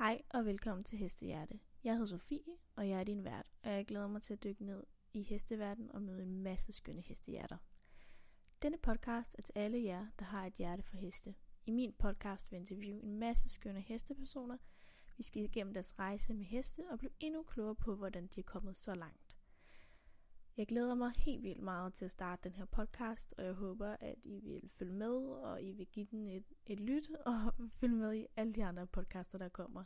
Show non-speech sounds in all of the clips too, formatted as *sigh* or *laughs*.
Hej og velkommen til Hestehjerte. Jeg hedder Sofie, og jeg er din vært, og jeg glæder mig til at dykke ned i hesteverden og møde en masse skønne hestehjerter. Denne podcast er til alle jer, der har et hjerte for heste. I min podcast vil jeg interviewe en masse skønne hestepersoner. Vi skal igennem deres rejse med heste og blive endnu klogere på, hvordan de er kommet så langt. Jeg glæder mig helt vildt meget til at starte den her podcast, og jeg håber, at I vil følge med, og I vil give den et, et lyt, *laughs* og følge med i alle de andre podcaster, der kommer.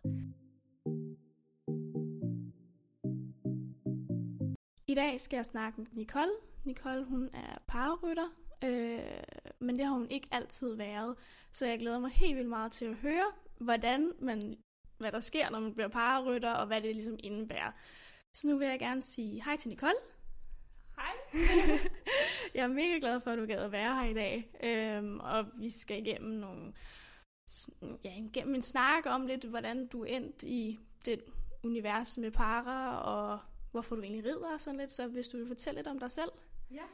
I dag skal jeg snakke med Nicole. Nicole, hun er parrytter, øh, men det har hun ikke altid været. Så jeg glæder mig helt vildt meget til at høre, hvordan man, hvad der sker, når man bliver parrytter, og hvad det ligesom indebærer. Så nu vil jeg gerne sige hej til Nicole. *laughs* Jeg er mega glad for, at du gad at være her i dag. Øhm, og vi skal igennem nogle, ja, igennem en snak om lidt, hvordan du endt i det univers med para, og hvorfor du egentlig rider og sådan lidt. Så hvis du vil fortælle lidt om dig selv. Ja,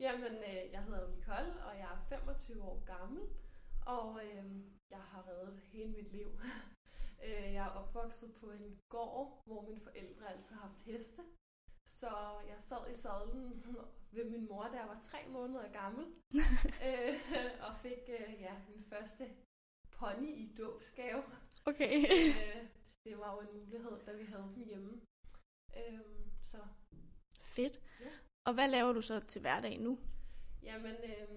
jamen øh, jeg hedder Nicole, og jeg er 25 år gammel, og øh, jeg har reddet hele mit liv. *laughs* Øh, jeg er opvokset på en gård, hvor mine forældre altid har haft heste. Så jeg sad i sadlen *laughs* ved min mor, da jeg var tre måneder gammel, *laughs* øh, og fik øh, ja, min første pony i dåbsgave. Okay. øh, det var jo en mulighed, da vi havde dem hjemme. Øh, så Fedt. Ja. Og hvad laver du så til hverdag nu? Jamen, øh,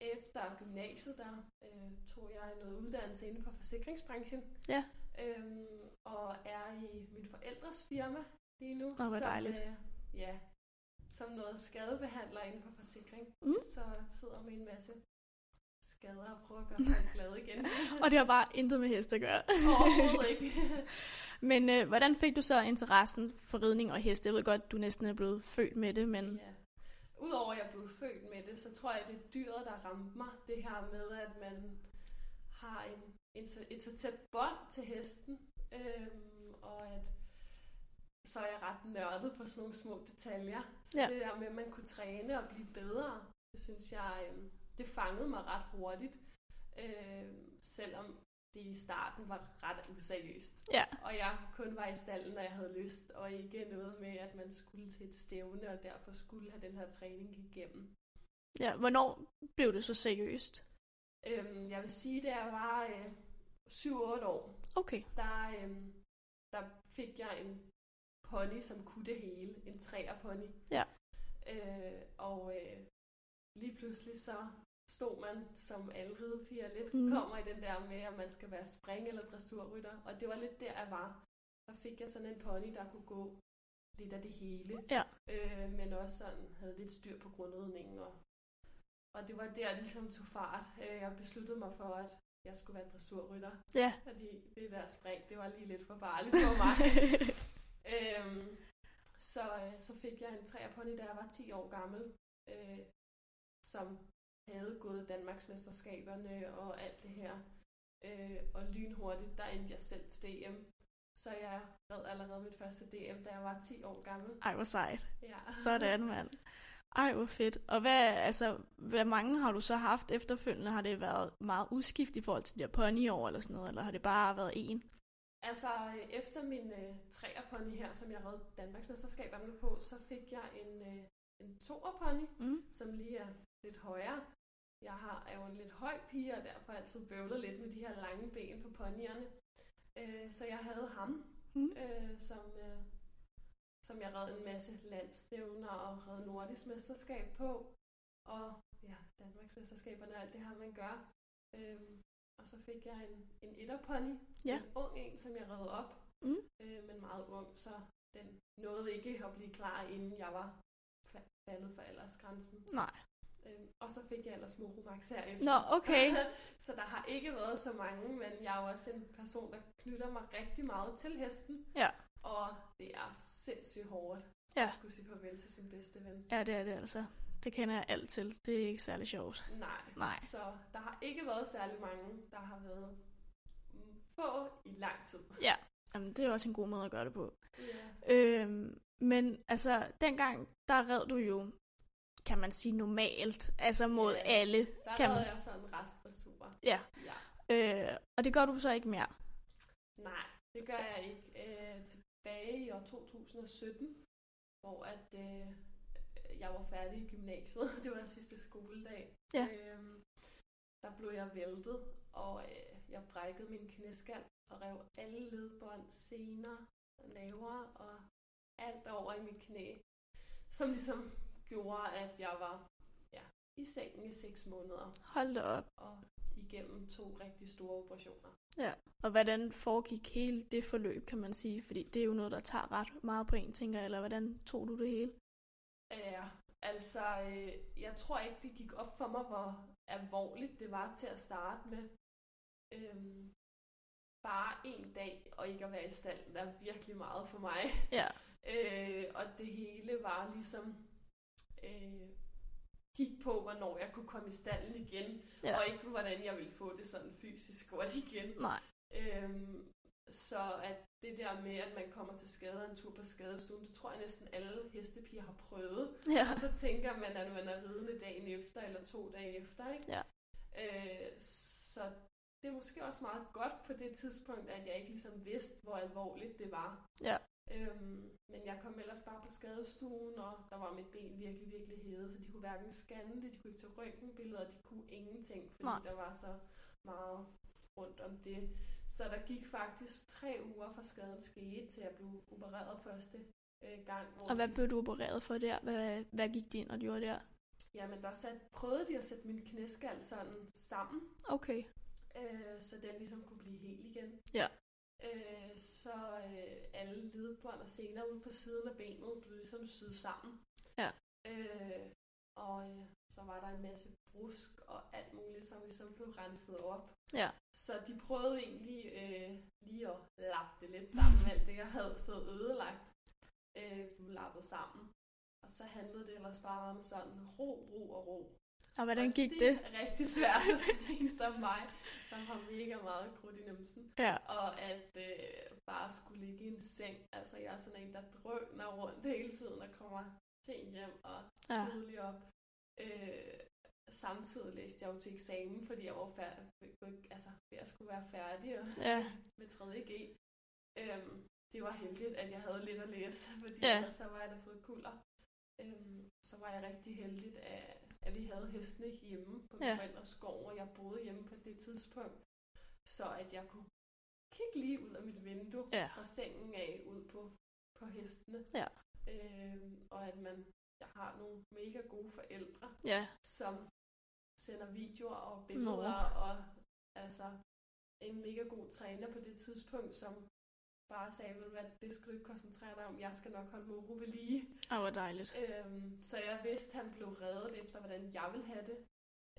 efter gymnasiet, der øh, tog jeg noget uddannelse inden for forsikringsbranchen. Ja. Øhm, og er i min forældres firma lige nu. hvor dejligt. Øh, ja, som noget skadebehandler inden for forsikring. Mm. Så sidder med en masse skader og prøver at gøre folk *laughs* glade igen. Og det har bare intet med heste at gøre. Overhovedet ikke. *laughs* Men øh, hvordan fik du så interessen for ridning og heste? Jeg ved godt, du næsten er blevet født med det, men... ja. Udover at jeg er blevet født med det, så tror jeg, det er dyret, der ramte mig. Det her med, at man har en, en, så- et så tæt bånd til hesten. Øhm, og at så er jeg ret nørdet på sådan nogle små detaljer. Så Ja. det der med, at man kunne træne og blive bedre, det synes jeg, øhm, det fangede mig ret hurtigt. Øhm, selvom det i starten var ret useriøst. Ja. Og jeg kun var i stallen, når jeg havde lyst, og ikke noget med, at man skulle til et stævne, og derfor skulle have den her træning igennem. ja. Hvornår blev det så seriøst? Øhm, jeg vil sige, da jeg var øh, 7-8 år, Okay. der, øhm, der fik jeg en pony, som kunne det hele. En træerpony. Ja. Øh, og øh, lige pludselig så stod man, som alle ridepiger lidt Mm. mm. kommer i den der med, at man skal være spring- eller dressurrytter. Og det var lidt der, jeg var. Der fik jeg sådan en pony, der kunne gå lidt af det hele. Ja. Øh, men også sådan havde lidt styr på grundridningen. Og, og det var der, det ligesom tog fart. Øh, jeg besluttede mig for, at jeg skulle være dressurrytter. Ja. Fordi det der spring, det var lige lidt for farligt for mig. *laughs* øhm, så, øh, så fik jeg en træerpony, da jeg var 10 år gammel, øh, som havde gået Danmarksmesterskaberne og alt det her. Øh, og lynhurtigt, der endte jeg selv til DM. Så jeg red allerede mit første DM, da jeg var 10 år gammel. Ej, hvor sejt. Ja. Sådan, mand. Ej, hvor fedt. Og hvad, altså, hvad mange har du så haft efterfølgende? Har det været meget uskift i forhold til de her ponyår eller sådan noget, eller har det bare været en? Altså, øh, efter min øh, træerpony her, som jeg red Danmarksmesterskaberne på, så fik jeg en, øh, en toerpony, Mm. som lige er lidt højere. Jeg har, er jo en lidt høj pige, og derfor altid bøvlet lidt med de her lange ben på ponyerne. Øh, så jeg havde ham, Mm. øh, som, øh, som jeg red en masse landstævner og red nordisk mesterskab på. Og ja, Danmarksmesterskaberne og alt det her, man gør. Øh, og så fik jeg en, en etterpony, Ja. en ung en, som jeg red op, Mm. øh, men meget ung, så den nåede ikke at blive klar, inden jeg var fa- faldet for aldersgrænsen. Nej. Øhm, og så fik jeg ellers Moromax her Nå, okay. *laughs* så der har ikke været så mange, men jeg er jo også en person, der knytter mig rigtig meget til hesten. Ja. Og det er sindssygt hårdt Ja. at skulle sige farvel til sin bedste ven. Ja, det er det altså. Det kender jeg alt til. Det er ikke særlig sjovt. Nej. Nej. Så der har ikke været særlig mange, der har været mm, få i lang tid. Ja. Jamen, det er også en god måde at gøre det på. Ja. Øhm, men altså, dengang, der red du jo, kan man sige, normalt. Altså mod Ja. alle. Der Kan red man- jeg sådan restdressur. Ja. Ja. Øh, og det gør du så ikke mere. Nej. det gør jeg ikke. Øh, tilbage i år 2017, hvor at, øh, jeg var færdig i gymnasiet. *laughs* Det var sidste skoledag. Ja. Øhm, der blev jeg væltet, og øh, jeg brækkede min knæskal og rev alle ledbånd, sener, naver og alt over i mit knæ. Som ligesom gjorde, at jeg var ja, i sengen i seks måneder Hold da op. og igennem to rigtig store operationer. Og hvordan foregik hele det forløb, kan man sige? Fordi det er jo noget, der tager ret meget på en, tænker jeg. Eller hvordan tog du det hele? Ja, altså, øh, jeg tror ikke, det gik op for mig, hvor alvorligt det var til at starte med. Øhm, bare en dag og ikke at være i stand er virkelig meget for mig. Ja. *laughs* Øh, og det hele var ligesom øh, gik på, hvornår jeg kunne komme i stallen igen, Ja. og ikke hvordan jeg ville få det sådan fysisk godt igen. Nej. Øhm, så at det der med, at man kommer til skade og en tur på skadestuen, det tror jeg næsten alle hestepiger har prøvet. Ja. Og så tænker man, at man er ridende dagen efter, eller to dage efter, ikke? Ja. Øh, så det er måske også meget godt på det tidspunkt, at jeg ikke ligesom vidste, hvor alvorligt det var. Ja. Øhm, men jeg kom ellers bare på skadestuen, og der var mit ben virkelig, virkelig hævet, så de kunne hverken scanne det, de kunne ikke tage røntgenbilleder, de kunne ingenting, fordi Nej. der var så meget rundt om det. Så der gik faktisk tre uger fra skaden skete, til jeg blev opereret første øh, gang. hvor Og hvad blev du opereret for der? Hvad, hvad gik de ind og gjorde der? Jamen, der sat, prøvede de at sætte min knæskal sådan sammen, Okay. øh, så den ligesom kunne blive helt igen. Ja. Øh, så øh, alle ledbånd og sener ude på siden af benet blev ligesom syet sammen. Ja. Øh, og øh, så var der en masse brusk og alt muligt, som ligesom blev renset op. Ja. Så de prøvede egentlig øh, lige at lappe det lidt sammen, alt det jeg havde fået ødelagt, øh, blev lappet sammen. Og så handlede det ellers bare om sådan ro, ro og ro. Og hvordan Og gik det? det? er rigtig svært for sådan en som mig, som har mega meget krudt i numsen. Ja. Og at øh, bare skulle ligge i en seng. Altså, jeg er sådan en, der drøner rundt hele tiden og kommer sent hjem og Ja. tidligt op. Øh, samtidig læste jeg jo til eksamen, fordi jeg var færdig, altså, at skulle være færdig og, Ja. med 3.G. Øhm, det var heldigt, at jeg havde lidt at læse, fordi Ja. så var jeg da fået kulder. Øhm, så var jeg rigtig heldigt, at, at vi havde hestene hjemme på min Ja. forældres gård, og jeg boede hjemme på det tidspunkt, så at jeg kunne kigge lige ud af mit vindue Ja. fra sengen af ud på, på hestene. Ja. Øhm, og at man, jeg har nogle mega gode forældre, Ja. som sender videoer og billeder, Nå. og altså en mega god træner på det tidspunkt, som bare sagde, ved du hvad, det skal du ikke koncentrere dig om, jeg skal nok holde Moro ved lige. Ej, hvor dejligt. Øhm, så jeg vidste, han blev reddet efter, hvordan jeg ville have det.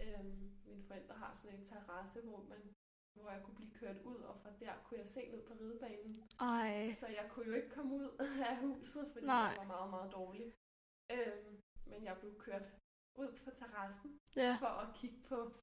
Øhm, mine forældre har sådan en terrasse, hvor, man, hvor jeg kunne blive kørt ud, og fra der kunne jeg se ned på ridebanen. Ej. Så jeg kunne jo ikke komme ud *laughs* af huset, fordi Nej. jeg var meget, meget dårlig. Øhm, men jeg blev kørt ud på terrassen Ja. for at kigge på,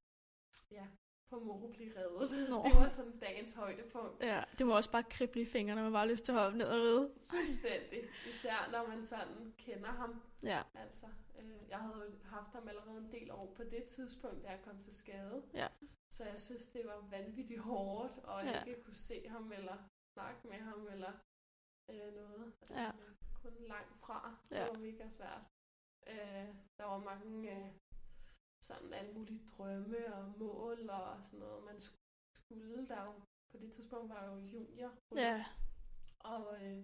ja, på Moro blive reddet. Nå. *laughs* Det var sådan dagens højdepunkt. Ja, det må også bare krible i fingrene, når man bare har lyst til at hoppe ned og ride. Fuldstændig. Især når man sådan kender ham. Ja. Altså, øh, jeg havde jo haft ham allerede en del år på det tidspunkt, da jeg kom til skade. Ja. Så jeg synes, det var vanvittigt hårdt, og Ja. ikke kunne se ham, eller snakke med ham, eller øh, noget. Ja. Kun langt fra. Ja. Det var mega svært. Øh, der var mange øh, sådan alle mulige drømme og mål og sådan noget, man sk- skulle. Der jo, på det tidspunkt var jeg jo junior. Ja. Og øh,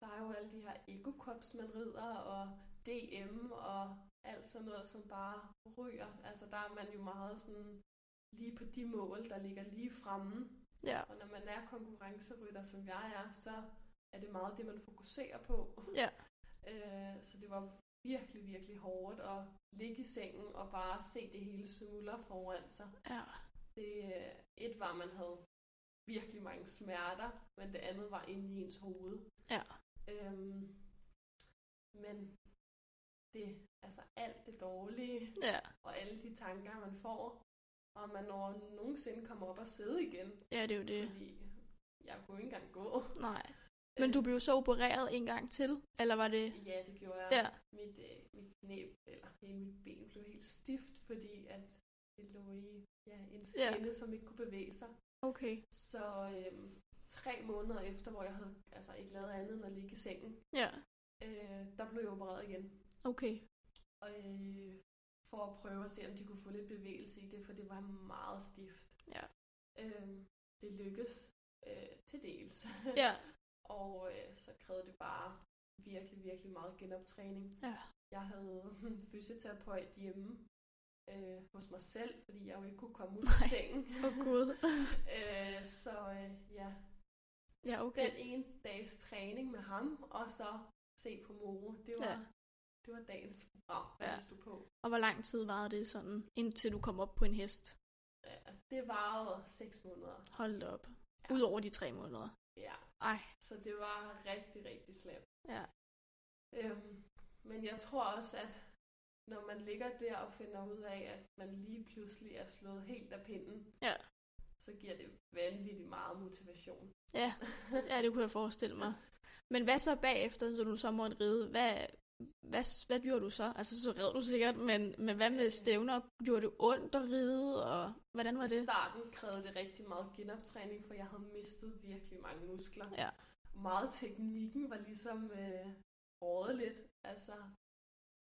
der er jo alle de her ekokops, man rider, og DM og alt sådan noget, som bare ryger. Altså der er man jo meget sådan lige på de mål, der ligger lige fremme. Ja. Og når man er konkurrencerytter, som jeg er, så er det meget det, man fokuserer på. Ja. *laughs* Øh, så det var virkelig, virkelig hårdt at ligge i sengen og bare se det hele smuldre foran sig. Ja. Det, øh, et var, man havde virkelig mange smerter, men det andet var inde i ens hoved. Ja. Øhm, men det, altså alt det dårlige, Ja. og alle de tanker, man får, og man når nogensinde kommer op og sidde igen. Ja, det er jo det. Fordi jeg kunne ikke engang gå. Nej. Men du blev så opereret en gang til, eller var det... Ja, det gjorde jeg. Ja. Mit, øh, mit knæ, eller hele mit ben blev helt stift, fordi at det lå i ja, en Ja. skinne, som ikke kunne bevæge sig. Okay. Så øhm, tre måneder efter, hvor jeg havde altså ikke lavet andet end at ligge i sengen, Ja, øh, der blev jeg opereret igen. okay. Og, øh, for at prøve at se, om de kunne få lidt bevægelse i det, for det var meget stift. Ja. Øh, det lykkedes øh, til dels. Ja, *laughs* og øh, så krævede det bare virkelig, virkelig meget genoptræning. Ja. Jeg havde *laughs* fysioterapeut hjemme øh, hos mig selv, fordi jeg jo ikke kunne komme ud af sengen. åh oh, gud. *laughs* øh, så øh, ja, Ja, okay. den ene dags træning med ham, og så se på Moro, det var, Ja. det var dagens program, jeg Ja. ja. stod på. Og hvor lang tid varede det sådan, indtil du kom op på en hest? Ja, det varede seks måneder. Hold op. Ja. Udover de tre måneder. Ja, Ej, så det var rigtig, rigtig slemt. ja. Øhm, men jeg tror også, at når man ligger der og finder ud af, at man lige pludselig er slået helt af pinden, Ja. så giver det vanvittigt meget motivation. Ja, ja, det kunne jeg forestille mig. *laughs* Men hvad så bagefter, så du så måtte ride? Hvad, hvad, hvad gjorde du så? Altså, så red du sikkert, men, men hvad med stævner? Gjorde det ondt at ride, og hvordan var I det? starten krævede det rigtig meget genoptræning, for jeg havde mistet virkelig mange muskler. Ja. Meget teknikken var ligesom øh, rådet lidt. Altså,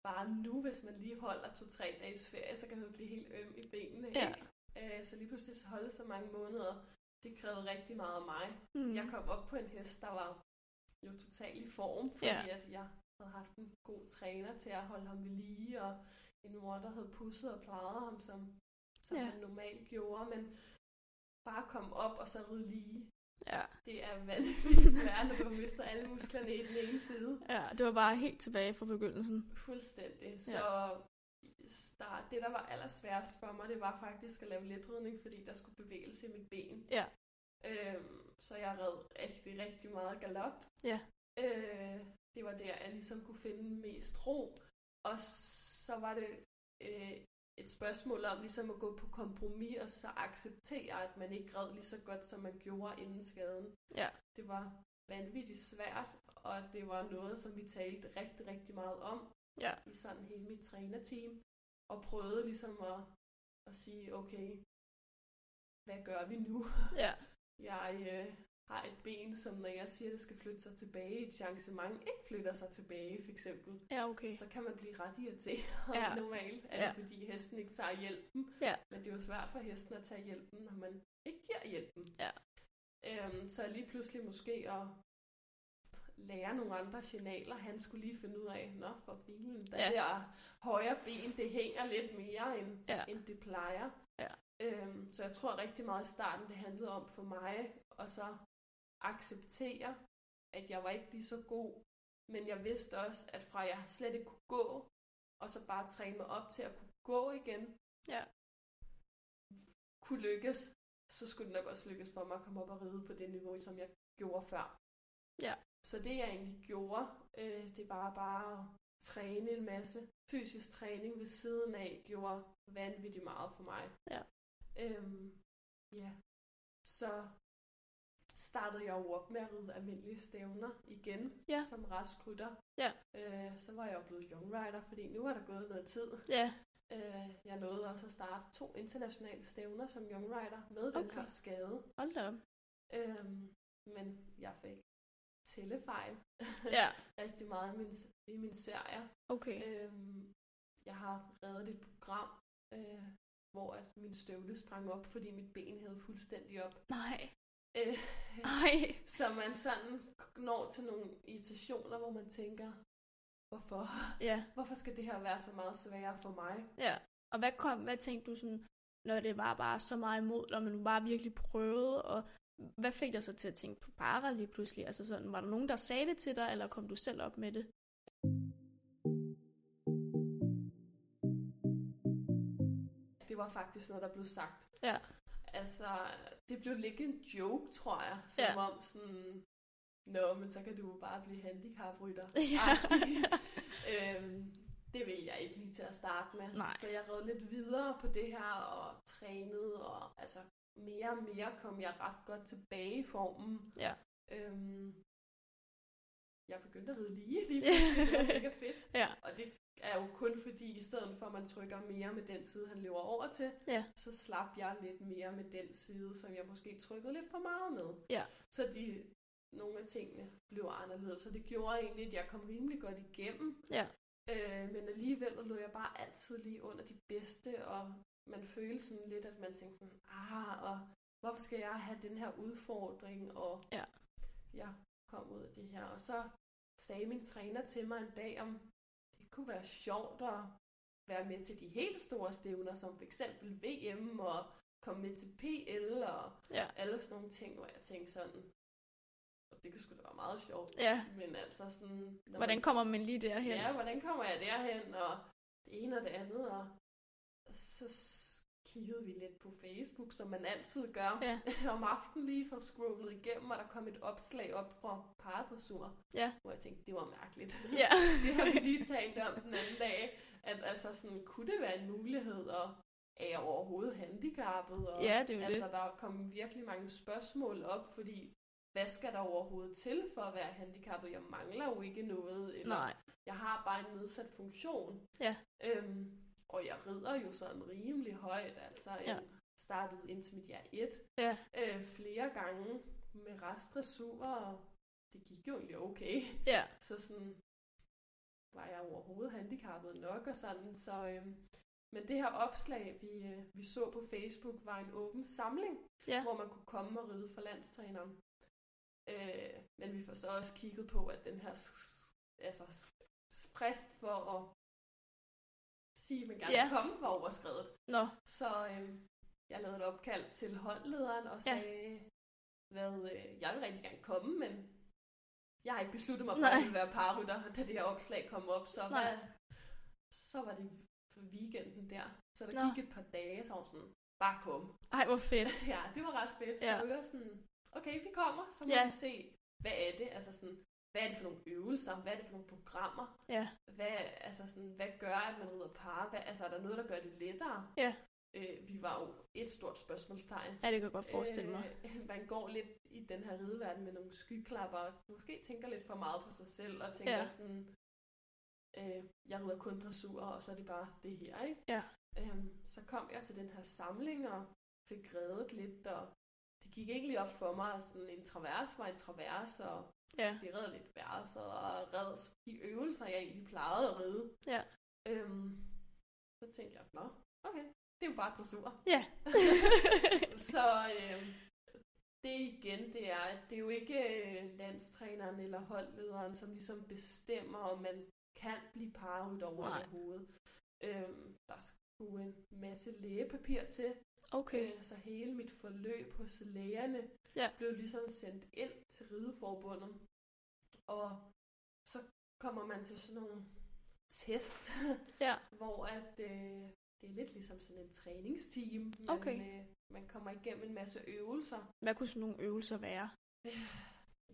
bare nu, hvis man lige holder to-tre dages ferie, så kan man blive helt øm i benene. Ja. Ikke? Øh, så lige pludselig så holde så mange måneder, det krævede rigtig meget af mig. Mm. Jeg kom op på en hest, der var jo totalt i form, fordi Ja. at jeg havde haft en god træner til at holde ham ved lige, og en mor, der havde pusset og plejet ham, som, som Ja. ja. han normalt gjorde, men bare komme op og så ride lige, Ja. det er vanvittigt svært, når du mister alle musklerne i den ene side. ja, det var bare helt tilbage fra begyndelsen. Fuldstændig. Så der, det, der var allersværest for mig, det var faktisk at lave letridning, fordi der skulle bevægelse i mit ben. Ja. Øhm, så jeg red rigtig, rigtig meget galop. Ja. Øh, det var der, jeg ligesom kunne finde mest ro. Og så var det øh, et spørgsmål om ligesom at gå på kompromis og så acceptere, at man ikke red lige så godt, som man gjorde inden skaden. Ja. Det var vanvittigt svært, og det var noget, som vi talte rigtig, rigtig meget om Ja. i sådan hele mit trænerteam, og prøvede ligesom at, at sige, okay, hvad gør vi nu? Ja. *laughs* Jeg øh, har et ben, som når jeg siger, at det skal flytte sig tilbage, et chancement ikke flytter sig tilbage, for eksempel, Ja, okay. så kan man blive ret irriteret Ja. *laughs* normalt. Er Ja. det fordi hesten ikke tager hjælpen? Ja. Men det er jo svært for hesten at tage hjælpen, når man ikke giver hjælpen. Ja. Øhm, så lige pludselig måske at lære nogle andre signaler. Han skulle lige finde ud af, nå for filen, der Ja. der højre ben, det hænger lidt mere, end, Ja. end det plejer. Ja. Øhm, så jeg tror rigtig meget i starten, det handlede om for mig at så acceptere, at jeg var ikke lige så god, men jeg vidste også, at fra jeg slet ikke kunne gå, og så bare træne mig op til at kunne gå igen, Ja. kunne lykkes, så skulle det nok også lykkes for mig at komme op og ride på det niveau, som jeg gjorde før. Ja. Så det jeg egentlig gjorde, øh, det var bare at træne en masse. Fysisk træning ved siden af gjorde vanvittigt meget for mig. Ja. Øhm, ja. Så startede jeg jo op med at ride almindelige stævner igen, Ja. som raskrytter. Ja. Øh, så var jeg jo blevet young rider, fordi nu er der gået noget tid. Ja, Øh, jeg nåede også at starte to internationale stævner som young rider med den Okay. her skade. hold da op. Øhm, men jeg fik tællefejl Ja, *laughs* rigtig meget i min, i min serier. okay. Øhm, jeg har reddet et program, øh, hvor at min støvle sprang op, fordi mit ben havde fuldstændig op. Nej, Øh, nej. så man sådan når til nogle irritationer, hvor man tænker, hvorfor? Ja, Hvorfor skal det her være så meget sværere for mig? ja. Og hvad kom, hvad tænkte du sådan, når det var bare så meget imod, og man bare virkelig prøvede, og hvad fik dig så til at tænke på para lige pludselig? Altså sådan, var der nogen, der sagde det til dig, eller kom du selv op med det? Det var faktisk noget, der blev sagt. Ja, Altså, det blev lidt en joke, tror jeg. Som Ja. om sådan, Nå, men så kan du bare blive handicaprytter. *laughs* Ja. øhm, det vil jeg ikke lige til at starte med. Nej. Så jeg red lidt videre på det her og trænede, og altså mere og mere kom jeg ret godt tilbage i formen. Ja. Øhm, jeg begyndte at ride lige lige *laughs* pludselig. Det var mega fedt. Ja. Og det er jo kun fordi, i stedet for at man trykker mere med den side, han løber over til, Ja. så slap jeg lidt mere med den side, som jeg måske trykkede lidt for meget med. Ja. Så de, nogle af tingene blev anderledes, så det gjorde egentlig, at jeg kom rimelig godt igennem. Ja. Øh, men alligevel lå jeg bare altid lige under de bedste, og man følte sådan lidt, at man tænkte, ah, og hvorfor skal jeg have den her udfordring, og Ja. jeg kom ud af det her. Og så sagde min træner til mig en dag, om kunne være sjovt at være med til de helt store stævner, som for eksempel VM, og komme med til PL, og Ja. alle sådan nogle ting, hvor jeg tænkte sådan, og det kunne sgu da være meget sjovt. Ja. Men altså sådan... Hvordan kommer man lige derhen? Ja, hvordan kommer jeg derhen, og det ene og det andet, og så kiggede vi lidt på Facebook, som man altid gør Ja. *laughs* om aftenen lige for scrollet igennem, og der kom et opslag op fra paradressur, Ja. hvor jeg tænkte, det var mærkeligt. Ja. *laughs* det har vi lige talt om den anden dag, at altså sådan, kunne det være en mulighed, og er jeg overhovedet handicappet? Og, Ja, det er altså, der kom virkelig mange spørgsmål op, fordi hvad skal der overhovedet til for at være handicappet? Jeg mangler jo ikke noget, eller Nej. jeg har bare en nedsat funktion. Ja. Øhm, og jeg rider jo sådan rimelig højt, altså Ja. ja. startede intermediær 1 Ja. øh, flere gange med restdressur, og det gik jo egentlig okay. Ja. Så sådan var jeg overhovedet handicappet nok og sådan, så øhm, men det her opslag, vi, øh, vi så på Facebook, var en åben samling, Ja. hvor man kunne komme og ride for landstræneren. Øh, men vi får så også kigget på, at den her altså, frist for at sige, at man gerne Ja. komme, var overskrevet. Nå. Så øh, jeg lavede et opkald til holdlederen og Ja. sagde, hvad, øh, jeg vil rigtig gerne komme, men jeg har ikke besluttet mig for, Nej. at jeg vil være parrytter, da det her opslag kom op. Så, Nej. så var det for weekenden der. Så der Nå. gik et par dage, så var sådan, bare kom. Ej, hvor fedt. *laughs* Ja, det var ret fedt. Ja. Så vi var sådan, okay, vi kommer, så må Ja. vi se, hvad er det? Altså sådan, hvad er det for nogle øvelser? Hvad er det for nogle programmer? Ja. Hvad, altså sådan, hvad gør, at man rider par? Hvad, altså, er der noget, der gør det lettere? Ja. Øh, vi var jo et stort spørgsmålstegn. Ja, det kan jeg godt forestille mig. Øh, man går lidt i den her rideverden med nogle skyklapper, og måske tænker lidt for meget på sig selv, og tænker Ja. sådan, øh, jeg rider kun dressur, og så er det bare det her, ikke? Ja. Øhm, så kom jeg til den her samling, og fik reddet lidt, og det gik egentlig op for mig, sådan en travers var en travers, og Ja. vi red lidt værelser, og red de øvelser, jeg egentlig plejede at ride. Ja. Øhm, så tænkte jeg, nå, okay, det er jo bare dressur. Ja. *laughs* så øh, det igen, det er, at det er jo ikke øh, landstræneren eller holdlederen, som ligesom bestemmer, om man kan blive parryt over Nej. det hoved. Øhm, der skulle en masse lægepapir til, Okay. øh, så hele mit forløb hos lægerne Ja. blev ligesom sendt ind til Rideforbundet. Og så kommer man til sådan nogle test, *laughs* Ja. hvor at, øh, det er lidt ligesom sådan en træningsteam. Man, Okay. øh, man kommer igennem en masse øvelser. Hvad kunne sådan nogle øvelser være? *sighs*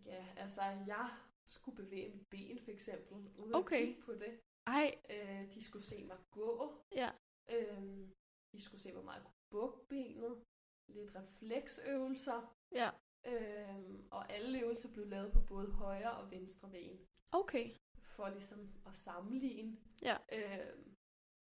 Ja, altså jeg skulle bevæge mit ben for eksempel, uden Okay. at kigge på det. Ej, Øh, de skulle se mig gå. ja. Øhm, de skulle se, hvor meget jeg kunne bukke benet. Lidt refleksøvelser. Ja. Øhm, og alle øvelser blev lavet på både højre og venstre ben. Okay. For ligesom at sammenligne. Ja. Øhm,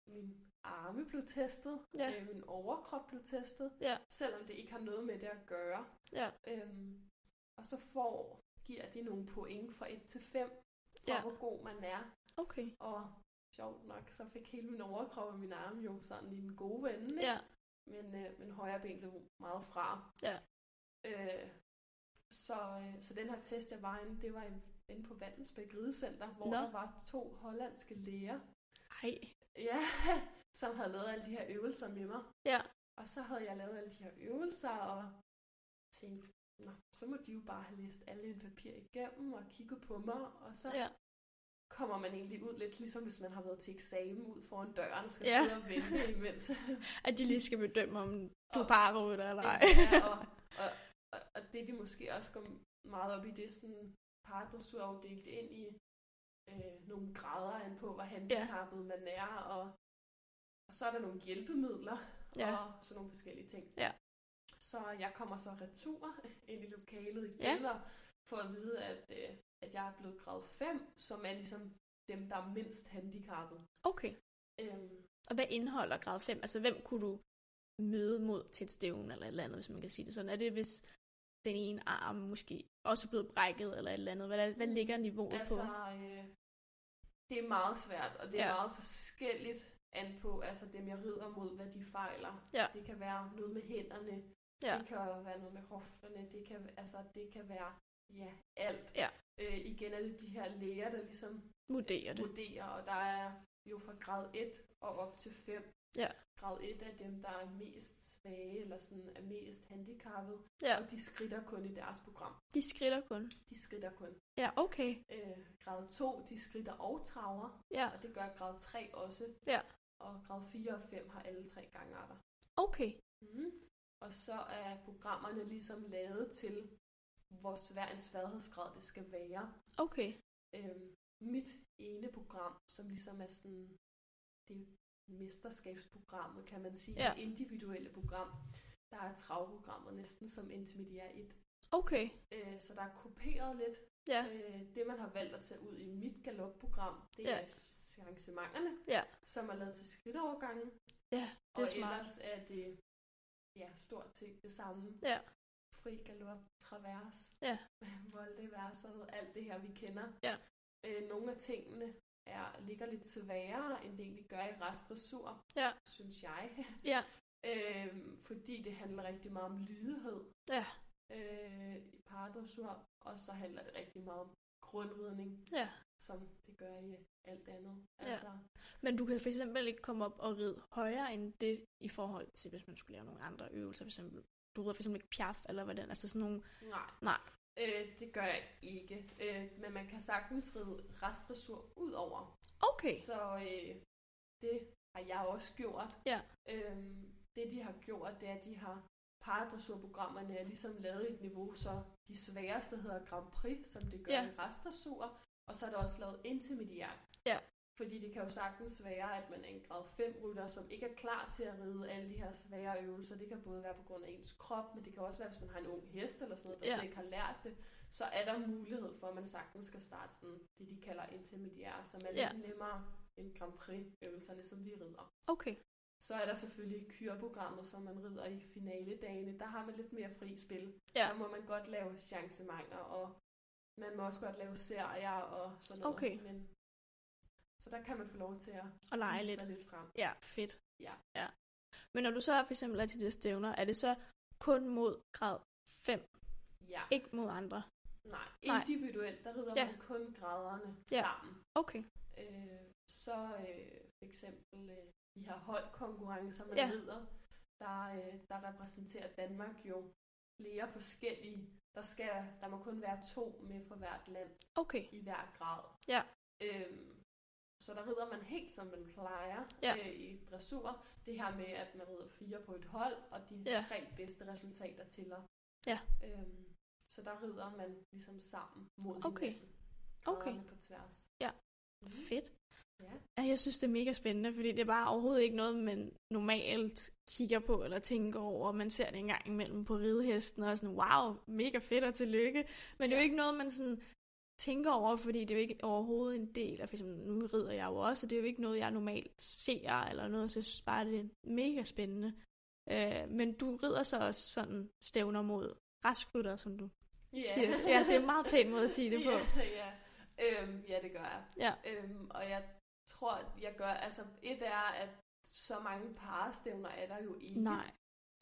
min arme blev testet. Ja. Øh, min overkrop blev testet. Ja. Selvom det ikke har noget med det at gøre. Ja. Øhm, og så får, giver de nogle point fra 1 til 5, for Ja. hvor god man er. Okay. Og sjovt nok, så fik hele min overkrop og min arme jo sådan i den gode vende. ikke? Ja. Men øh, min højre ben blev meget fra. Ja. Øh, så, øh, så den her test, jeg var inde, det var inde- på Vandensbæk Ridecenter, hvor Nå. der var to hollandske læger, Ej. ja, *laughs* som havde lavet alle de her øvelser med mig. Ja. Og så havde jeg lavet alle de her øvelser, og tænkte, Nå, så må de jo bare have læst alle mine papir igennem og kigget på mig, og så Ja. kommer man egentlig ud lidt ligesom hvis man har været til eksamen ud foran døren og skal Ja. sidde og vente imens. *laughs* At de lige skal bedømme, om du er Og- parrytter eller ej. ja, og, og det de måske også går meget op i, det er sådan paradressur jo delt ind i øh, nogle grader an på, hvor handicappet ja. man er, og, og så er der nogle hjælpemidler Ja. og sådan nogle forskellige ting. Ja. Så jeg kommer så retur ind i lokalet igen, ja. og få at vide, at, øh, at jeg er blevet grad 5, som er ligesom dem, der er mindst handicappet. Okay. Øhm, Og hvad indeholder grad 5? Altså, hvem kunne du møde mod til et stævn eller et eller andet, hvis man kan sige det sådan? Er det, hvis den ene arm måske også blevet brækket eller et eller andet? Hvad, hvad ligger niveauet altså, på? øh, det er meget svært, og det er ja. meget forskelligt an på altså dem, jeg rider mod, hvad de fejler. Ja. Det kan være noget med hænderne, Ja. det kan være noget med hofterne, det kan, altså, det kan være ja, alt. Ja. Øh, igen er det de her læger, der ligesom Vurderer det. vurderer, og der er jo fra grad 1 og op til 5. Ja. Grad 1 er dem, der er mest svage, eller sådan er mest handicappet, Ja, og de skritter kun i deres program. de skritter kun. De skritter kun. Ja, okay. Øh, grad 2, de skritter og traver, Ja, og det gør grad 3 også. Ja. Og grad 4 og 5 har alle tre gangarter. okay. Mm. Og så er programmerne ligesom lavet til, hvor svær en sværhedsgrad det skal være. Okay. Øhm, mit ene program, som ligesom er sådan, det mesterskabsprogrammet, kan man sige, Ja. det individuelle program, der er travprogrammet næsten som intermediær 1. Okay. Øh, så der er kopieret lidt. Ja. Øh, det, man har valgt at tage ud i mit galopprogram, det Ja. er chancementerne, Ja. som er lavet til skridtovergangen. Ja, det er og smart. ellers er det ja, stort set det samme. Ja. Fri galop, travers, Ja. *laughs* voldeverset, alt det her, vi kender. Ja. Øh, nogle af tingene er, ligger lidt sværere, end det egentlig gør i restdressur, Ja. synes jeg. *laughs* Ja. øh, fordi det handler rigtig meget om lydighed Ja. øh, i paradressur, og så handler det rigtig meget om grundridning, Ja. som det gør i alt andet. Ja. Altså, Men du kan for eksempel ikke komme op og ride højere end det i forhold til, hvis man skulle lave nogle andre øvelser. For eksempel, du rider for eksempel ikke piaf, eller hvordan? Altså sådan nogle... nej. Nej. Øh, det gør jeg ikke. Øh, men man kan sagtens ride restdressur ud over. Okay. Så øh, det har jeg også gjort. Ja. Øhm, det de har gjort, det er, at de har paradressurprogrammerne er ligesom lavet i et niveau, så de sværeste hedder Grand Prix, som det gør Ja. i restdressur, og så er der også lavet intermediært. Ja. Fordi det kan jo sagtens være, at man er en grad 5 rytter, som ikke er klar til at ride alle de her svære øvelser. Det kan både være på grund af ens krop, men det kan også være, hvis man har en ung hest eller sådan noget, der Ja. slet ikke har lært det. Så er der mulighed for, at man sagtens skal starte sådan det, de kalder intermediære, som er Ja. lidt nemmere end Grand Prix-øvelserne, som vi rider. Okay. Så er der selvfølgelig kyrprogrammet, som man rider i finaledagene. Der har man lidt mere fri spil. Ja. Der må man godt lave chancementer, og man må også godt lave serier og sådan noget. Okay. Men, så der kan man få lov til at Og lege lidt. lidt frem. Ja, fedt. Ja. ja. Men når du så for eksempel er til de der stævner, er det så kun mod grad 5, Ja. ikke mod andre? Nej, individuelt, der rider Ja. man kun graderne Ja. sammen. Okay. Øh, så øh, for eksempel øh, de her holdkonkurrencer, man Ja. ja. rider, der, øh, der repræsenterer Danmark jo flere forskellige. Der, skal, der må kun være to med for hvert land Okay. i hver grad. Ja. Øhm, så der rider man helt som man plejer Ja. øh, i dressur. Det her med, at man rider fire på et hold, og de Ja. tre bedste resultater tæller. Ja. Øhm, så der rider man ligesom sammen mod Okay. hinanden. Okay. På tværs. Ja. Mhm. Fedt. Ja. Ja, jeg synes, det er mega spændende, fordi det er bare overhovedet ikke noget, man normalt kigger på eller tænker over. Man ser det en gang imellem på ridehesten og sådan, wow, mega fedt og tillykke. Men det er jo ikke noget, man sådan tænker over, fordi det er jo ikke overhovedet en del af, for eksempel, nu rider jeg jo også, og det er jo ikke noget, jeg normalt ser eller noget, så jeg synes bare, det er mega spændende. Øh, men du rider så også sådan stævner mod raskrytter, som du siger. Ja, det er en meget pæn måde at sige det på. *laughs* Ja, ja. Øhm, ja, det gør jeg. Ja. Øhm, og jeg tror, jeg gør, altså et er, at så mange parestævner er der jo ikke. Nej.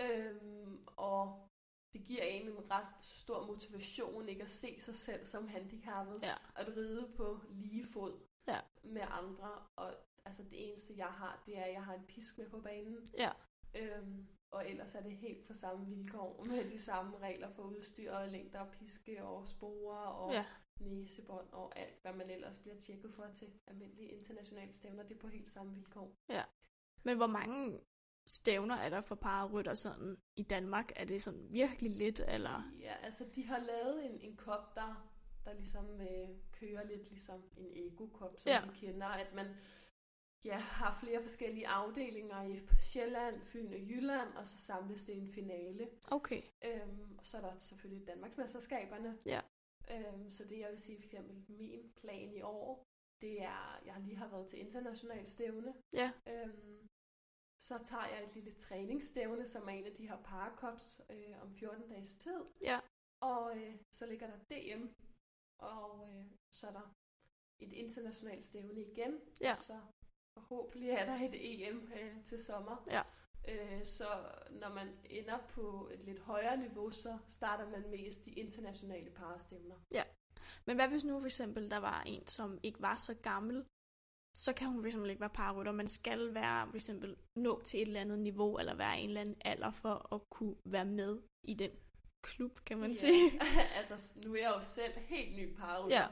Øhm, og det giver en en ret stor motivation ikke at se sig selv som handicappet. Ja. At ride på lige fod Ja. med andre. Og altså det eneste, jeg har, det er, at jeg har en pisk med på banen. Ja. Øhm, og ellers er det helt på samme vilkår *laughs* med de samme regler for udstyr og længder og piske og sporer og Ja. næsebånd og alt, hvad man ellers bliver tjekket for til almindelige internationale stævner. Det er på helt samme vilkår. Men hvor mange stævner er der for pararytter sådan i Danmark? Er det sådan virkelig lidt, eller? Ja, altså de har lavet en, en kop, der, der ligesom øh, kører lidt ligesom en ego-kop, som Ja. vi kender, at man ja, har flere forskellige afdelinger i Sjælland, Fyn og Jylland, og så samles det i en finale. Okay. Øhm, og så er der selvfølgelig Danmarksmesterskaberne. Ja. Øhm, så det jeg vil sige, for eksempel min plan i år, det er, jeg lige har været til international stævne. Ja. Øhm, så tager jeg et lille træningsstævne, som er en af de her parakops øh, om 14 dages tid. Ja. Og øh, så ligger der DM, og øh, så er der et internationalt stævne igen. Ja. Så forhåbentlig er der et EM øh, til sommer. Ja. Øh, så når man ender på et lidt højere niveau, så starter man mest de internationale parastævner. Men hvad hvis nu for eksempel, der var en, som ikke var så gammel, så kan hun for eksempel ikke være pararytter. Man skal være for eksempel nå til et eller andet niveau, eller være en eller anden alder for at kunne være med i den klub, kan man ja. sige. *laughs* altså, nu er jeg jo selv helt ny pararytter. Ja.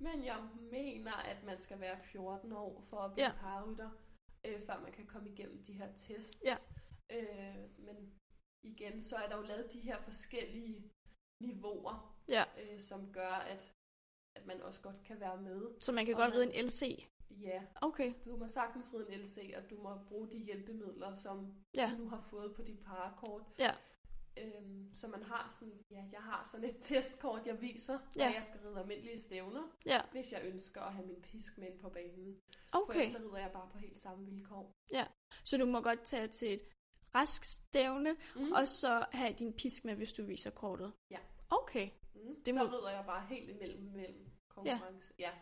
Men jeg mener, at man skal være 14 år for at blive Ja. pararytter, øh, før man kan komme igennem de her tests. Ja. Øh, men igen, så er der jo lavet de her forskellige niveauer, Ja. øh, som gør, at, at man også godt kan være med. Så man kan Og godt man- ride en LC. Ja, Okay. du må sagtens ride en LC, og du må bruge de hjælpemidler, som Ja. du nu har fået på dit parakort. Ja. Øhm, så man har sådan, ja, jeg har sådan et *laughs* testkort, jeg viser, Ja. når jeg skal ride almindelige stævner, Ja. hvis jeg ønsker at have min pisk med ind på banen. For Okay. ellers så rider jeg bare på helt samme vilkår. Så du må godt tage til et rask stævne, Mm. og så have din pisk med, hvis du viser kortet. Ja. Okay. mm. det det så må- rider jeg bare helt imellem mellem konkurrence. Ja. ja,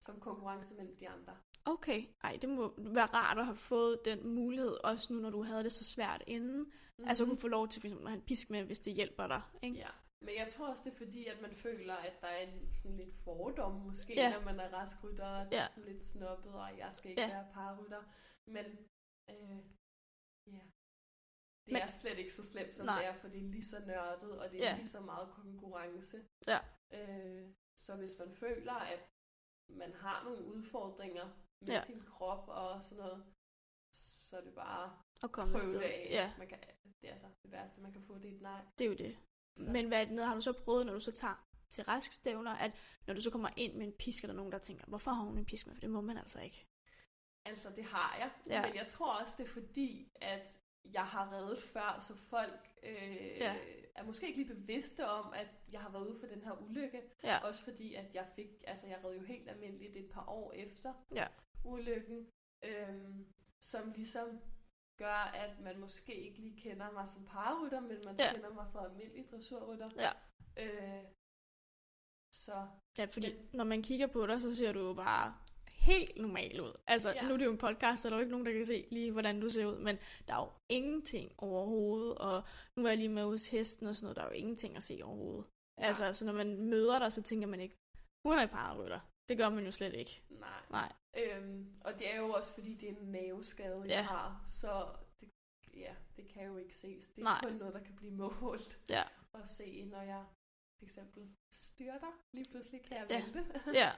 som konkurrence mellem de andre. Okay. Ej, det må være rart at have fået den mulighed, også nu når du havde det så svært inden. Mm-hmm. Altså kunne få lov til for eksempel at have en pisk med, hvis det hjælper dig. Ikke? Ja, men jeg tror også, det er fordi, at man føler, at der er en sådan lidt fordom måske, Ja. når man er raskrytter, Ja. sådan lidt snobbet, og jeg skal ikke Ja. være parrytter. Men øh, ja, det Men- er slet ikke så slemt, som Nej. det er, for det er lige så nørdet, og det er ja. lige så meget konkurrence. Ja. Øh, så hvis man føler, at man har nogle udfordringer med Ja. sin krop og sådan noget, så er det bare Og komme prøve afsted. det af. Ja, Man kan, det er altså det værste, man kan få, det er et nej. det er jo det. Så. Men hvad er det har du så prøvet, når du så tager til raskstævner, at når du så kommer ind med en pisk, eller nogen, der tænker, hvorfor har hun en pisk med? For det må man altså ikke. Altså, det har jeg. Ja. Men jeg tror også, det er fordi, at jeg har reddet før, så folk øh, Ja. er måske ikke lige bevidste om, at jeg har været ude for den her ulykke. Ja. Også fordi, at jeg fik, altså jeg red jo helt almindeligt et par år efter Ja. ulykken, øhm, som ligesom gør, at man måske ikke lige kender mig som pararytter, men man ja. kender mig for almindelig dressurrytter. Ja. Øh, så Ja, fordi Men- når man kigger på dig, så ser du jo bare helt normal ud. Altså, ja. Ja. nu er det jo en podcast, så der er jo ikke nogen, der kan se lige, hvordan du ser ud, men der er jo ingenting overhovedet, og nu var jeg lige med hos hesten og sådan noget, der er jo ingenting at se overhovedet. Ja. Altså, så når man møder dig, så tænker man ikke, hun er pararytter. Det gør man jo slet ikke. nej. Nej. Øhm, og det er jo også fordi, det er en nerveskade, Ja. jeg har, så det, ja, det kan jo ikke ses. Det er Nej. kun noget, der kan blive målt Ja. og se, når jeg for eksempel styrter. Lige pludselig kan jeg Ja. vælte. Ja.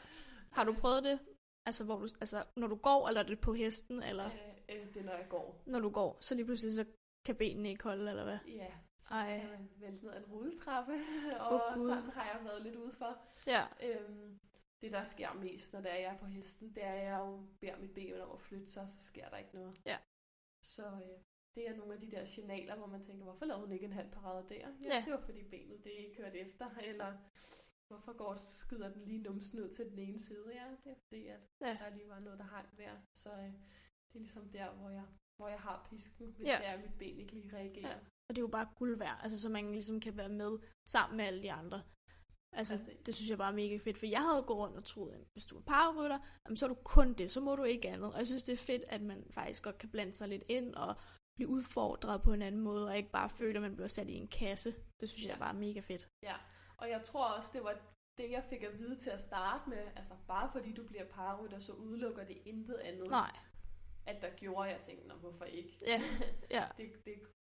Har du prøvet det? Altså, hvor du, altså, når du går, eller er det på hesten, eller Øh, øh, det er, når jeg går. når du går, så lige pludselig så kan benene ikke holde, eller hvad? Ja, så Ej. kan man vælte ned ad en rulletrappe, *laughs* og Gud. sådan har jeg været lidt ude for. Ja. Øhm, det, der sker mest, når det er, jeg er på hesten, det er, at jeg jo beder mit ben om at flytte sig, så sker der ikke noget. Ja. Så øh, det er nogle af de der signaler, hvor man tænker, hvorfor lavede hun ikke en halv parade der? Ja, Ja. det var fordi benet det ikke kørte efter, eller hvorfor går skyder den lige numsen ud til den ene side? Ja, det er fordi, at Ja. der lige var noget, der hang der. Så øh, det er ligesom der, hvor jeg, hvor jeg har pisken, hvis Ja. det er, at mit ben ikke lige reagerer. Ja. Og det er jo bare guld værd, altså så man ligesom kan være med sammen med alle de andre. Altså, Præcis. det synes jeg bare er mega fedt, for jeg havde gået rundt og troet, at hvis du er pararytter, jamen, så er du kun det, så må du ikke andet. Og jeg synes, det er fedt, at man faktisk godt kan blande sig lidt ind og blive udfordret på en anden måde, og ikke bare føle, at man bliver sat i en kasse. Det synes jeg Ja. bare er mega fedt. Ja, og jeg tror også, det var det, jeg fik at vide til at starte med. Altså, bare fordi du bliver pararytter, så udelukker det intet andet. Nej, At der gjorde, jeg tænkte, Nå, hvorfor ikke? Ja, *laughs* ja. det, det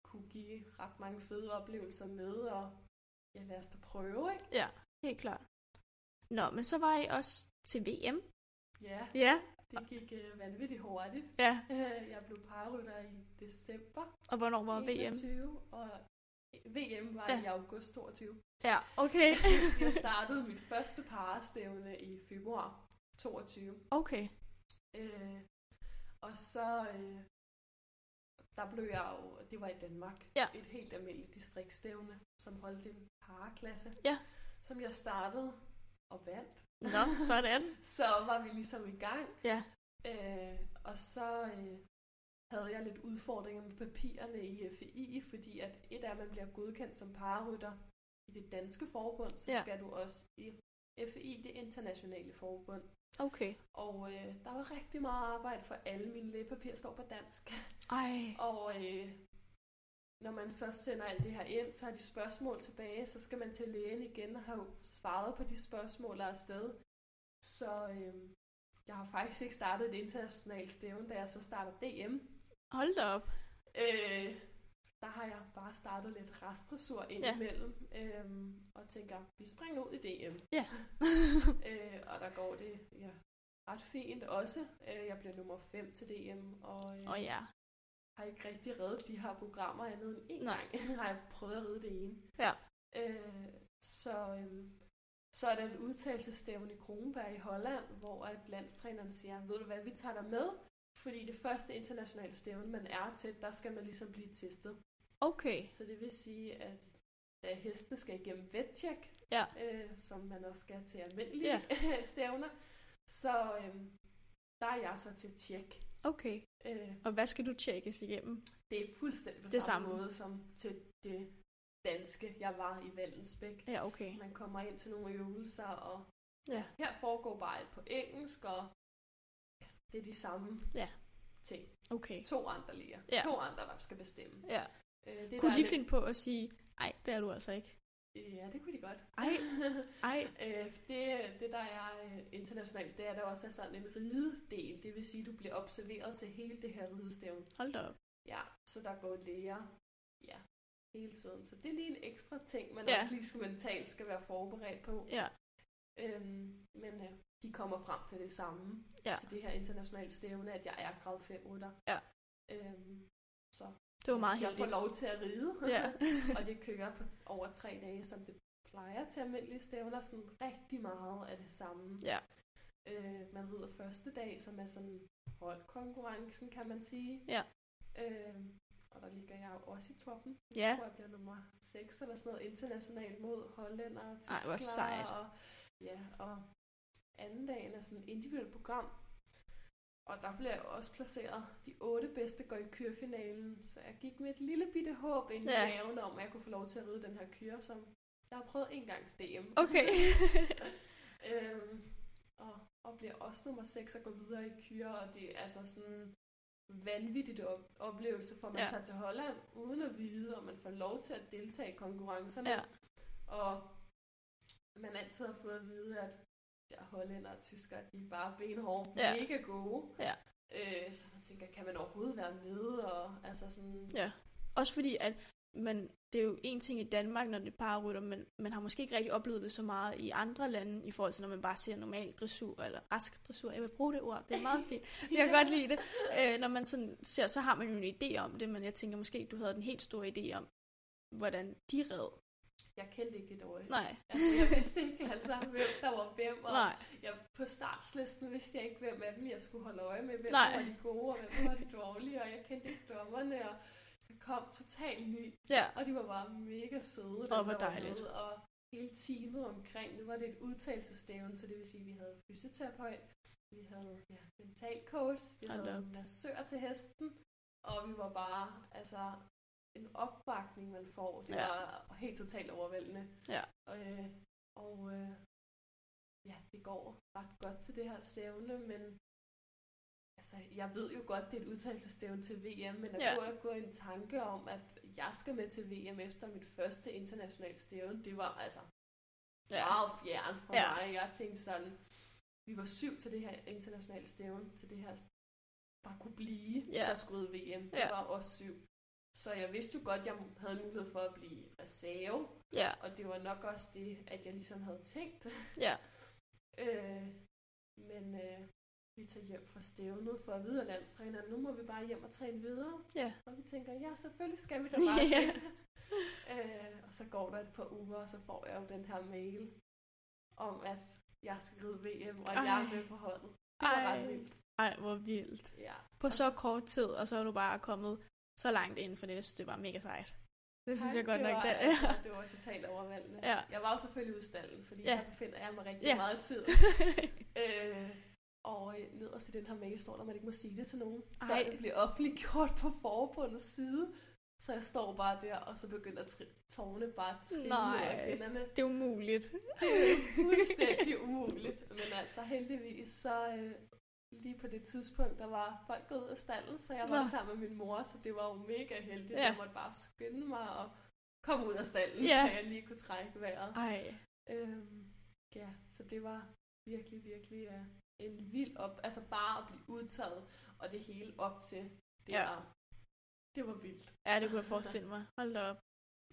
kunne give ret mange fede oplevelser med, og ja, lad os da prøve, ikke? ja, helt klart. Nå, men så var I også til VM. Ja, Ja. det gik øh, vanvittigt hurtigt. Ja, *laughs* jeg blev pararytter i december og hvornår var VM? 21, og VM var Ja. i august 22. Ja, okay. Jeg startede mit første parastævne i februar 22. okay. Øh, og så, øh, der blev jeg jo, det var i Danmark, Ja. et helt almindeligt distriktstævne, som holdt en paraklasse, Ja. som jeg startede og vandt. Nå, sådan. *laughs* Så var vi ligesom i gang. Ja. Øh, og så øh, havde jeg lidt udfordringer med papirerne i FI, fordi at et af man bliver godkendt som pararytter i det danske forbund, så ja. skal du også i FI, det internationale forbund. Okay. Og øh, der var rigtig meget arbejde, for alle mine lægepapirer står på dansk. Ej. Og øh, når man så sender alt det her ind, så har de spørgsmål tilbage, så skal man til lægen igen og have svaret på de spørgsmål, der er afsted. Så øh, jeg har faktisk ikke startet et internationalt stævne, da jeg så starter DM. Hold da op. Øh, der har jeg bare startet lidt restdressur indimellem, ja. øhm, og tænker, vi springer ud i DM. Ja. *laughs* øh, og der går det ja, ret fint også. Øh, jeg bliver nummer 5 til DM, og øh, oh, ja. har ikke rigtig reddet de her programmer andet end en Nej. gang. *laughs* har jeg prøvet at redde det ene. Ja. Øh, så, øhm, så er der et udtalelsestævne i Kronberg i Holland, hvor at landstræneren siger, ved du hvad, vi tager dig med, fordi det første internationale stævne, man er til, der skal man ligesom blive testet. Okay. Så det vil sige, at da hestene skal igennem vettjek, Ja. øh, som man også skal til almindelige Ja. *laughs* stævner, så øhm, der er jeg så til tjek. Okay. Øh, Og hvad skal du tjekkes igennem? det er fuldstændig på Det samme samme. måde som til det danske, jeg var i Vallensbæk. Ja, okay. Man kommer ind til nogle øvelser, og Ja. her foregår bare et på engelsk, og det er de samme Ja. ting. Okay. To andre lige. Ja. To andre, der skal bestemme. Ja. Øh, det, Kunne de er finde på at sige, nej, det er du altså ikke? lidt- Ja, det kunne de godt. Ej, *laughs* ej. Øh, det, det, der er øh, internationalt, det er, der også er sådan en ridedel. Det vil sige, at du bliver observeret til hele det her ridestævn. Hold da op. Ja, så der går læger ja, hele tiden. Så det er lige en ekstra ting, man ja. også lige skal mentalt skal være forberedt på. Ja. Øhm, men øh, de kommer frem til det samme. Ja. Til det her internationale stævne, at jeg er grad 5 rytter. Ja. Øhm, så Det var meget jeg heldigt. får lov til at ride. Ja. *laughs* og det kører på over tre dage, som det plejer til almindelige stævner. Sådan rigtig meget af det samme. Ja. Øh, man rider første dag, som er sådan holdkonkurrencen, kan man sige. Ja. Øh, og der ligger jeg jo også i toppen. Ja. Jeg tror, jeg bliver nummer 6 eller sådan noget internationalt mod hollænder og tyskere. hvor sejt. Og, ja, og anden dagen er sådan et individuelt program. Og der blev jeg også placeret. De otte bedste går i kyrfinalen. Så jeg gik med et lille bitte håb ind i Ja. maven om, at jeg kunne få lov til at ride den her kyr, som jeg har prøvet en gang til DM. Okay. *laughs* øhm, og, og bliver også nummer 6 og går videre i kyr, og det er altså sådan vanvittigt op- oplevelse, for man ja. tager til Holland uden at vide, om man får lov til at deltage i konkurrencerne. ja. Og man altid har fået at vide, at der hollænder og tyskere, de er bare benhårde, Ja. ja. mega gode. Ja. Øh, så man tænker, kan man overhovedet være med? Og, altså sådan, Ja. Også fordi, at man, det er jo en ting i Danmark, når det er pararytter, men man har måske ikke rigtig oplevet det så meget i andre lande, i forhold til når man bare ser normal dressur, eller rask dressur. Jeg vil bruge det ord, det er meget fint. *laughs* Jeg kan godt lide det. Øh, når man sådan ser, så har man jo en idé om det, men jeg tænker måske, du havde den helt store idé om, hvordan de red. Jeg kendte ikke et øje. Nej, Altså, jeg vidste ikke altså, hvem der var hvem, og nej, jeg, på startslisten vidste jeg ikke, hvem af dem jeg skulle holde øje med, hvem Nej. var de gode, og hvem var de dårlige, og jeg kendte ikke dommerne, og jeg kom totalt ny, ja, og de var bare mega søde, der hvor var dejligt. med, og hele teamet omkring, nu var det et udtalelsestævne, så det vil sige, at vi havde fysioterapeut, vi havde ja, mental coach, vi Hold havde op. massør til hesten, og vi var bare, altså, en opbakning, man får. Det Ja. var helt totalt overvældende. Ja. Og, øh, og øh, ja, det går ret godt til det her stævne, men altså, jeg ved jo godt, det er et udtalelsestævne til VM, men at Ja. gå en tanke om, at jeg skal med til VM efter mit første internationale stævne, det var altså ja, meget fjern fra Ja. mig. Jeg tænkte sådan, vi var syv til det her internationale stævne, til det her, der kunne blive, Ja. der skulle VM. Det Ja. var også syv. Så jeg vidste jo godt, at jeg havde mulighed for at blive reserve, ja, og det var nok også det, at jeg ligesom havde tænkt. ja, *laughs* øh, men øh, vi tager hjem fra stævnet for at vide af landstræneren, nu må vi bare hjem og træne videre. ja, Og vi tænker, ja, selvfølgelig skal vi da bare *laughs* Ja. øh, og så går der et par uger, og så får jeg jo den her mail om, at jeg skal ride VM, og Ej. jeg er med på holdet. Det var Ej. ret vildt. ej, hvor vildt. Ja. På så kort tid, og så er du bare kommet så langt inden for det, synes, det var mega sejt. Det synes Hej, jeg godt det nok, var, det altså, *laughs* det var totalt overvældende. Ja. Jeg var jo selvfølgelig udstallet, fordi Ja. der befinder jeg mig rigtig Ja. meget tid. *laughs* øh, og øh, nederst i den her mail står der, at man ikke må sige det til nogen, Ej. Ej. før det bliver offentliggjort på forbundets side. Så jeg står bare der, og så begynder tri- tårne bare at trille Nej. det er umuligt. Det er *laughs* fuldstændig umuligt. Men altså heldigvis, så øh, lige på det tidspunkt, der var folk gået ud af stallen, så jeg var Nå. sammen med min mor, så det var jo mega heldigt. Ja. Jeg måtte bare skynde mig og komme ud af stallen, ja. så jeg lige kunne trække vejret. Ej, Øhm, ja, så det var virkelig, virkelig ja, en vild op, altså bare at blive udtaget, og det hele op til, det, Ja. var, det var vildt. ja, det kunne jeg forestille mig. Hold da op.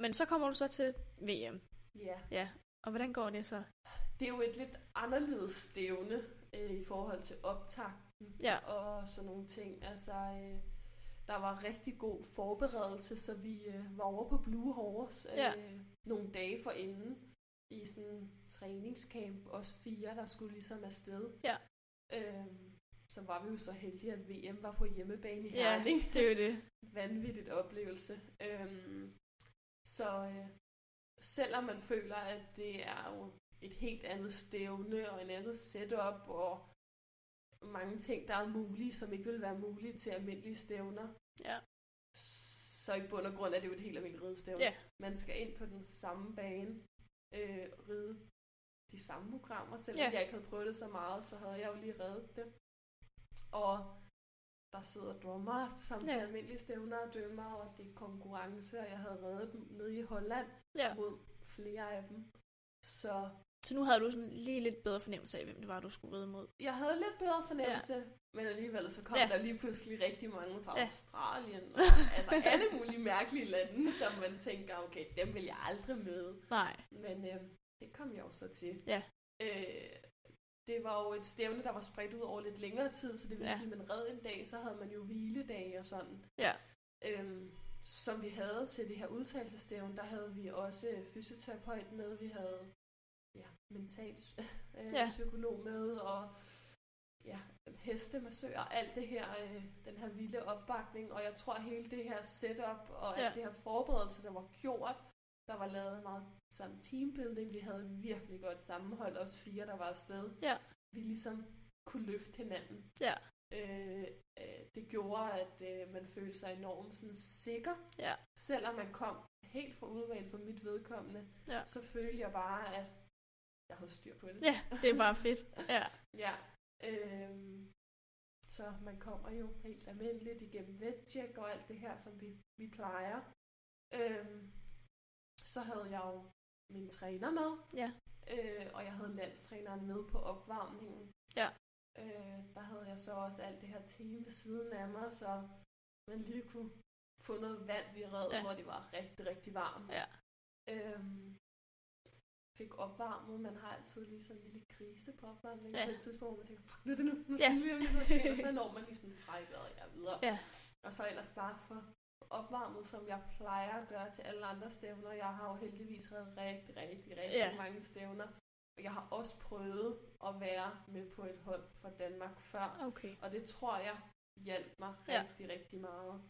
Men så kommer du så til VM. Ja. Ja, og hvordan går det så? Det er jo et lidt anderledes stævne øh, i forhold til optakten Ja. og sådan nogle ting. Altså, øh, der var rigtig god forberedelse, så vi øh, var over på Blue Horse øh, Ja. nogle dage forinden i sådan en træningscamp, os fire, der skulle ligesom afsted. Ja. Øhm, så var vi jo så heldige, at VM var på hjemmebane i Ja, Herning. det er jo det. *laughs* vanvittigt oplevelse. Øhm, så øh, selvom man føler, at det er jo et helt andet stævne og en andet setup og mange ting, der er mulige, som ikke vil være mulige til almindelige stævner, Ja. så i bund og grund er det jo et helt almindeligt ridestævne. Ja. Man skal ind på den samme bane, øh, ride de samme programmer. Selvom Ja. jeg ikke havde prøvet det så meget, så havde jeg jo lige reddet det. Og der sidder dommer, som til Ja. almindelige stævner og dømmer, og det er konkurrence, og jeg havde reddet dem nede i Holland Ja. mod flere af dem. Så Så nu havde du sådan lige lidt bedre fornemmelse af, hvem det var, du skulle ride mod. jeg havde lidt bedre fornemmelse, ja. men alligevel så kom Ja. der lige pludselig rigtig mange fra Ja. Australien, og *laughs* altså alle mulige mærkelige lande, som man tænker, okay, dem vil jeg aldrig møde. Nej. Men øh, det kom jeg jo så til. Ja. Øh, det var jo et stævne, der var spredt ud over lidt længere tid, så det vil ja. sige, at man red en dag, så havde man jo hviledage og sådan. Ja. Øhm, som vi havde til det her udtalelsestævne, der havde vi også fysioterapeut med, vi havde ja, mentalt *laughs* øh, Ja. psykolog med, og ja, hestemassør, alt det her, øh, den her vilde opbakning, og jeg tror hele det her setup og Ja. alt det her forberedelse, der var gjort, der var lavet meget sådan teambuilding, vi havde virkelig godt sammenhold, os fire, der var afsted. Ja. Vi ligesom kunne løfte hinanden. Ja. Øh, øh, det gjorde, at øh, man følte sig enormt sådan sikker. Ja. Selvom man kom helt fra udvalg for mit vedkommende, Ja. så følte jeg bare, at jeg havde styr på det. Ja, det er bare fedt. Ja. Ja. Øhm, så man kommer jo helt almindeligt igennem vetcheck og alt det her, som vi, vi plejer. Øhm, så havde jeg jo min træner med, Ja. øh, og jeg havde landstræneren med på opvarmningen. Ja. Øh, der havde jeg så også alt det her team ved siden af mig, så man lige kunne få noget vand i Ja. ja. hvor det var rigtig, rigtig varmt. Ja. Øhm, fik opvarmet. Man har altid lige sådan en lille krise på opvarmningen Ja. på et tidspunkt, hvor man tænker, fuck, nu er det nu, nu skal ja. hvad sker der? så når man lige sådan trækker og jeg videre. Ja. Og så ellers bare få opvarmet, som jeg plejer at gøre til alle andre stævner. Jeg har jo heldigvis været rigtig, rigtig, rigtig Ja. mange stævner. Og jeg har også prøvet at være med på et hold fra Danmark før. Okay. Og det tror jeg hjalp mig Ja. rigtig, rigtig meget.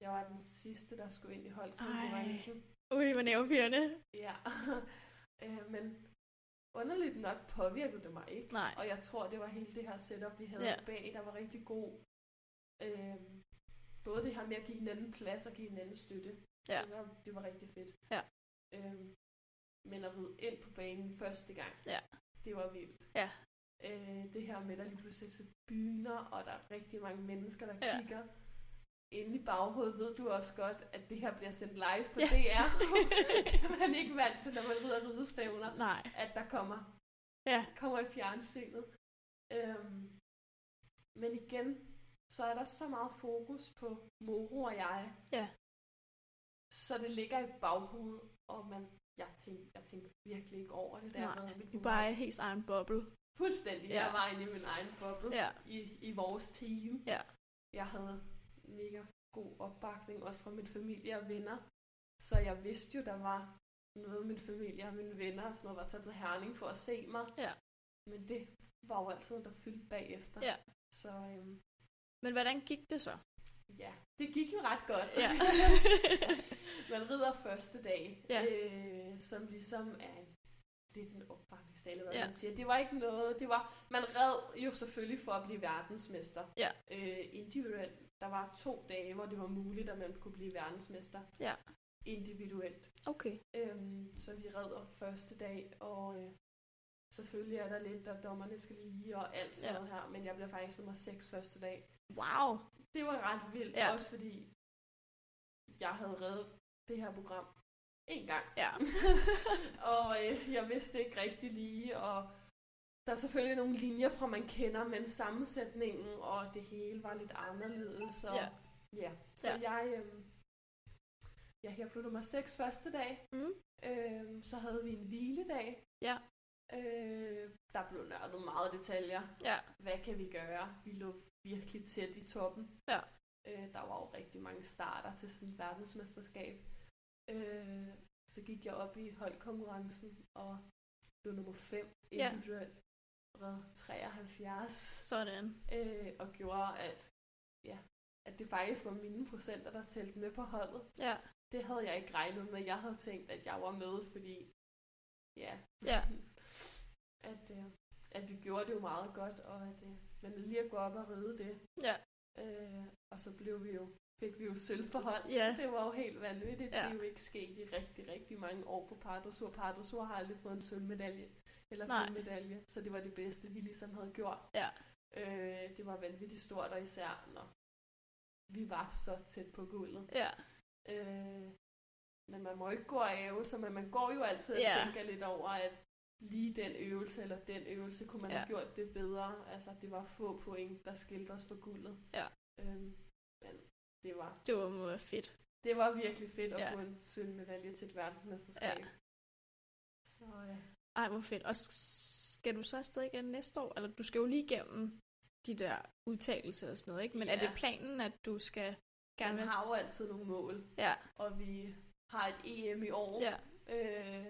Jeg var den sidste, der skulle ind i holdkonkurrencen. Ui, hvor nervepirrende. Ja. *laughs* øh, men underligt nok påvirkede det mig ikke. Nej. Og jeg tror, det var hele det her setup, vi havde Ja. bag, der var rigtig god. Øh, både det her med at give hinanden plads og give hinanden støtte. Ja. Det, var, det var rigtig fedt. Ja. Øh, men at ride ind på banen første gang, Ja. det var vildt. Ja. Øh, det her med, at der lige pludselig til byner, og der er rigtig mange mennesker, der ja. kigger. Inde i baghovedet ved du også godt, at det her bliver sendt live på Ja. DR. er *laughs* man ikke vant til, når man rider ridestævner Nej. at der kommer, Ja. kommer i fjernsynet. Øhm, men igen, så er der så meget fokus på Moro og jeg. Ja. Så det ligger i baghovedet, og man, jeg tænkte, jeg tænkte virkelig ikke over det der. Nej, med, vi er bare i helt egen boble. Fuldstændig. Ja. Jeg var inde i min egen boble Ja. i, i vores team. Ja. Jeg havde mega god opbakning, også fra min familie og venner. Så jeg vidste jo, der var noget af min familie og mine venner og sådan noget, var taget til Herning for at se mig. Ja. Men det var jo altid noget, der fyldte bagefter. Ja. Så øhm, Men hvordan gik det så? ja, det gik jo ret godt. Ja. *laughs* man rider første dag, Ja. øh, som ligesom er en, lidt en opvarmningsdag, eller hvad Ja. man siger. Det var ikke noget, det var, man red jo selvfølgelig for at blive verdensmester. Ja. Øh, individuelt, der var to dage, hvor det var muligt, at man kunne blive verdensmester. Ja. Individuelt. Okay. Øhm, så vi redder første dag, og øh, selvfølgelig er der lidt, der dommerne skal lige og alt sådan Ja. noget her, men jeg bliver faktisk nummer 6 første dag. Wow. Det var ret vildt, ja. også fordi jeg havde reddet det her program en gang. Ja. *laughs* og øh, jeg vidste ikke rigtig lige, og der er selvfølgelig nogle linjer fra, man kender, men sammensætningen og det hele var lidt anderledes. Så, Ja. ja. Så Ja. jeg, øh, ja, jeg blev nummer 6 første dag. Mm. Øh, så havde vi en hviledag. Ja. Øh, der blev nørdet meget detaljer. Ja. Hvad kan vi gøre? Vi lå virkelig tæt i toppen. Ja. Øh, der var jo rigtig mange starter til sådan et verdensmesterskab. Øh, så gik jeg op i holdkonkurrencen og blev nummer 5 Ja. individuelt. Red 73. Sådan. Øh, og gjorde, at, ja, at det faktisk var mine procenter, der tælte med på holdet. Ja. Det havde jeg ikke regnet med. Jeg havde tænkt, at jeg var med, fordi ja, Ja. *laughs* at, øh, at vi gjorde det jo meget godt, og at øh, man lige at gå op og ride det. Ja. Øh, og så blev vi jo, fik vi jo sølv for hold. Ja. Det var jo helt vanvittigt. Ja. Det er jo ikke sket i rigtig, rigtig mange år på Pardressur. Pardressur har aldrig fået en sølvmedalje eller Nej. medalje, så det var det bedste, vi ligesom havde gjort. Ja. Øh, det var vanvittigt stort, og især når vi var så tæt på guldet. Ja. Øh, men man må ikke gå og æve sig, men man går jo altid og Ja. tænker lidt over, at lige den øvelse eller den øvelse, kunne man Ja. have gjort det bedre. Altså, det var få point, der skilte os for guldet. Ja. Det var, Det var være fedt. det var virkelig fedt at Ja. få en sølvmedalje til et verdensmesterskab. Ja. Så øh, Ej, hvor fedt. Og skal du så afsted igen næste år? Eller du skal jo lige igennem de der udtalelser og sådan noget, ikke? Men er Ja. det planen, at du skal gerne man har jo altid nogle mål, Ja, og vi har et EM i år. ja, Øh,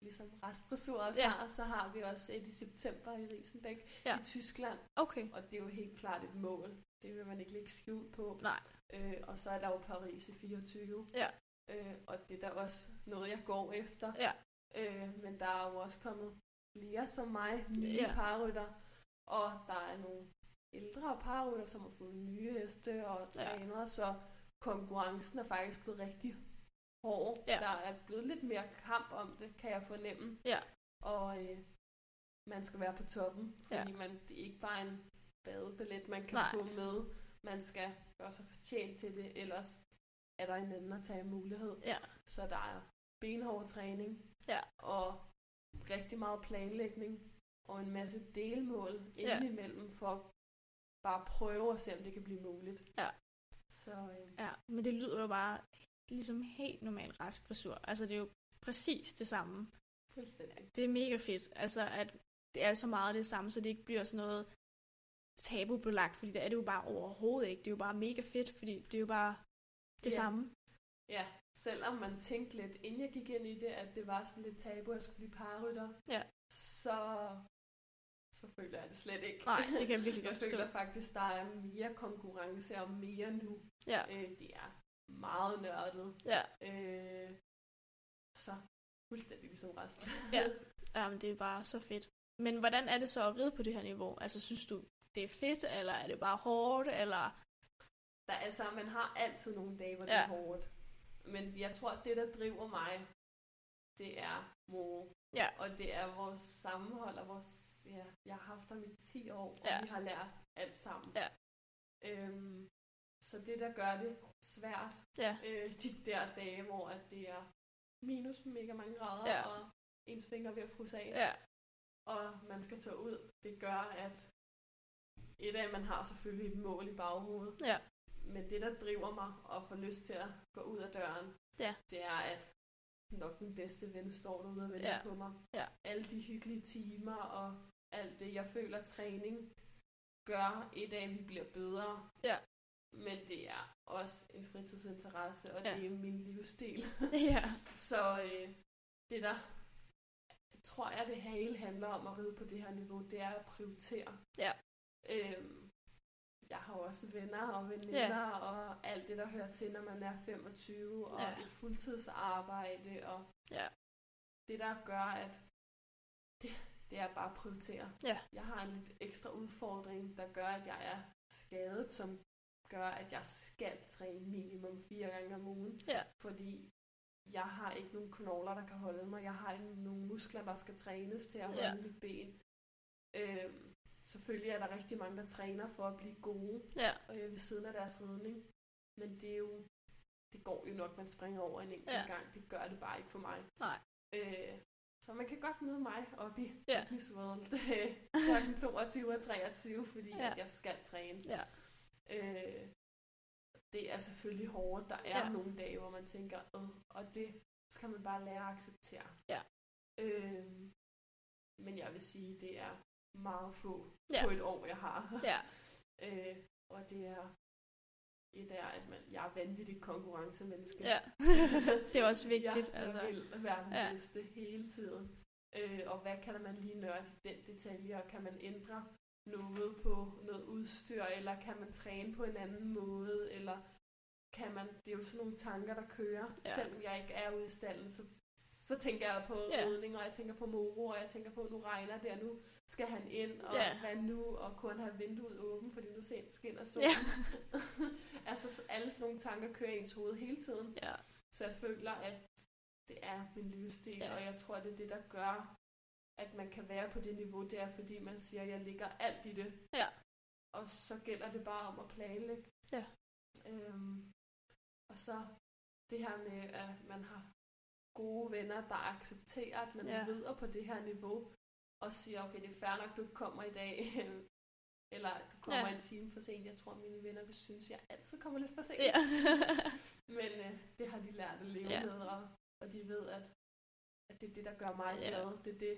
ligesom restdressur også Ja. har, så har vi også et i september i Riesenbæk Ja. i Tyskland. okay. Og det er jo helt klart et mål. Det vil man ikke lægge skjul på. Nej, Øh, og så er der jo Paris i 24. Ja. Øh, og det er da også noget, jeg går efter. Ja. Øh, men der er jo også kommet flere som mig, nye Ja. ja. parrytter. Og der er nogle ældre parrytter, som har fået nye heste og Ja. trænere. Så konkurrencen er faktisk blevet rigtig hård. Ja. Der er blevet lidt mere kamp om det, kan jeg fornemme. Ja. Og øh, man skal være på toppen, Ja. fordi man, det er ikke bare en badebillet, man kan Nej. få med. Man skal også have fortjent til det, ellers er der en anden at tage mulighed. Ja. Så der er benhård træning, Ja. og rigtig meget planlægning, og en masse delmål Ja. indimellem, for at bare prøve at se, om det kan blive muligt. Ja. Så øh, ja. Men det lyder jo bare ligesom helt normal rask dressur. Altså, det er jo præcis det samme. fuldstændig. Det er mega fedt. Altså, at det er så meget det samme, så det ikke bliver sådan noget tabubelagt, fordi det er det jo bare overhovedet ikke. Det er jo bare mega fedt, fordi det er jo bare det Ja. samme. Ja, selvom man tænkte lidt, inden jeg gik ind i det, at det var sådan lidt tabu, at jeg skulle blive parrytter, Ja. så, så føler jeg det slet ikke. Nej, det kan jeg virkelig *laughs* Jeg godt forstå. føler faktisk, der er mere konkurrence og mere nu. Ja, Øh, det er meget nørdet. ja, Øh, så fuldstændig ligesom resten. Ja. *laughs* Jamen, det er bare så fedt. Men hvordan er det så at ride på det her niveau? Altså, synes du, det er fedt, eller er det bare hårdt, eller... Der, altså, man har altid nogle dage, hvor det Ja. er hårdt. Men jeg tror, at det, der driver mig, det er moro. Ja. Og det er vores sammenhold og vores... Ja, jeg har haft ham i 10 år, og Ja. vi har lært alt sammen. Ja. Øhm, så det, der gør det svært, Ja, øh, *laughs* de der dage, hvor at det er minus mega mange grader, Ja. og ens fingre ved at fryse af, ja, og man skal tage ud, det gør, at et af, man har selvfølgelig et mål i baghovedet, ja, men det, der driver mig og får lyst til at gå ud af døren, Ja. det er, at nok den bedste ven står derude og venter Ja. på mig. Ja. Alle de hyggelige timer og alt det, jeg føler, træning gør et af, at vi bliver bedre. Ja. Men det er også en fritidsinteresse, og Ja. det er min livsstil. *laughs* ja, Så øh, det der, tror jeg, det hele handler om at ride på det her niveau, det er at prioritere. Ja. Øhm, jeg har også venner og veninder ja. og alt det, der hører til, når man er 25 og ja. et fuldtidsarbejde. Og ja. det, der gør, at det, det er bare at prioritere. Ja. Jeg har en lidt ekstra udfordring, der gør, at jeg er skadet, som gør, at jeg skal træne minimum fire gange om ugen. Ja. Fordi jeg har ikke nogen knogler, der kan holde mig. Jeg har ikke nogen muskler, der skal trænes til at holde ja. mit ben. Øhm, selvfølgelig er der rigtig mange, der træner for at blive gode ja. og øh, ved siden af deres ridning. Men det er jo, det går jo nok, man springer over en enkelt ja. gang. Det gør det bare ikke for mig. Nej. Øh, så man kan godt møde mig op i ja. Fitness World *laughs* kl. 22 og 23, fordi ja. at jeg skal træne. Ja. Øh, det er selvfølgelig hårdt. Der er ja. nogle dage, hvor man tænker, øh, og det skal man bare lære at acceptere. Ja. Øh, men jeg vil sige, det er meget få ja. på et år, jeg har. Ja. *laughs* øh, og det er et er, at man, jeg er vanvittigt konkurrencemenneske. Ja, *laughs* det er også vigtigt. jeg altså. vil være den ja. bedste hele tiden. Øh, og hvad kan man lige nørde i den detalje, og kan man ændre noget på noget udstyr, eller kan man træne på en anden måde, eller kan man, det er jo sådan nogle tanker, der kører. Ja. Selvom jeg ikke er ude i stallen, så, så tænker jeg på ja. ridning, og jeg tænker på moro, og jeg tænker på, nu regner det, og nu skal han ind, og ja. hvad nu, og kunne han have vinduet åbent, fordi nu skinner solen. Ja. *laughs* altså alle sådan nogle tanker kører i ens hoved hele tiden. Ja. Så jeg føler, at det er min livsstil, ja. og jeg tror, det er det, der gør, at man kan være på det niveau, det er, fordi man siger, at jeg ligger alt i det. Ja. Og så gælder det bare om at planlægge. Ja. Øhm, og så det her med, at man har gode venner, der accepterer, at man ja. videre på det her niveau, og siger, okay, det er fair nok, du kommer i dag, *laughs* eller du kommer ja. en time for sent. Jeg tror, mine venner vil synes, at jeg altid kommer lidt for sent. Ja. *laughs* Men øh, det har de lært at leve ja. med, og, og de ved, at, at det er det, der gør mig ja. glad. Det er det,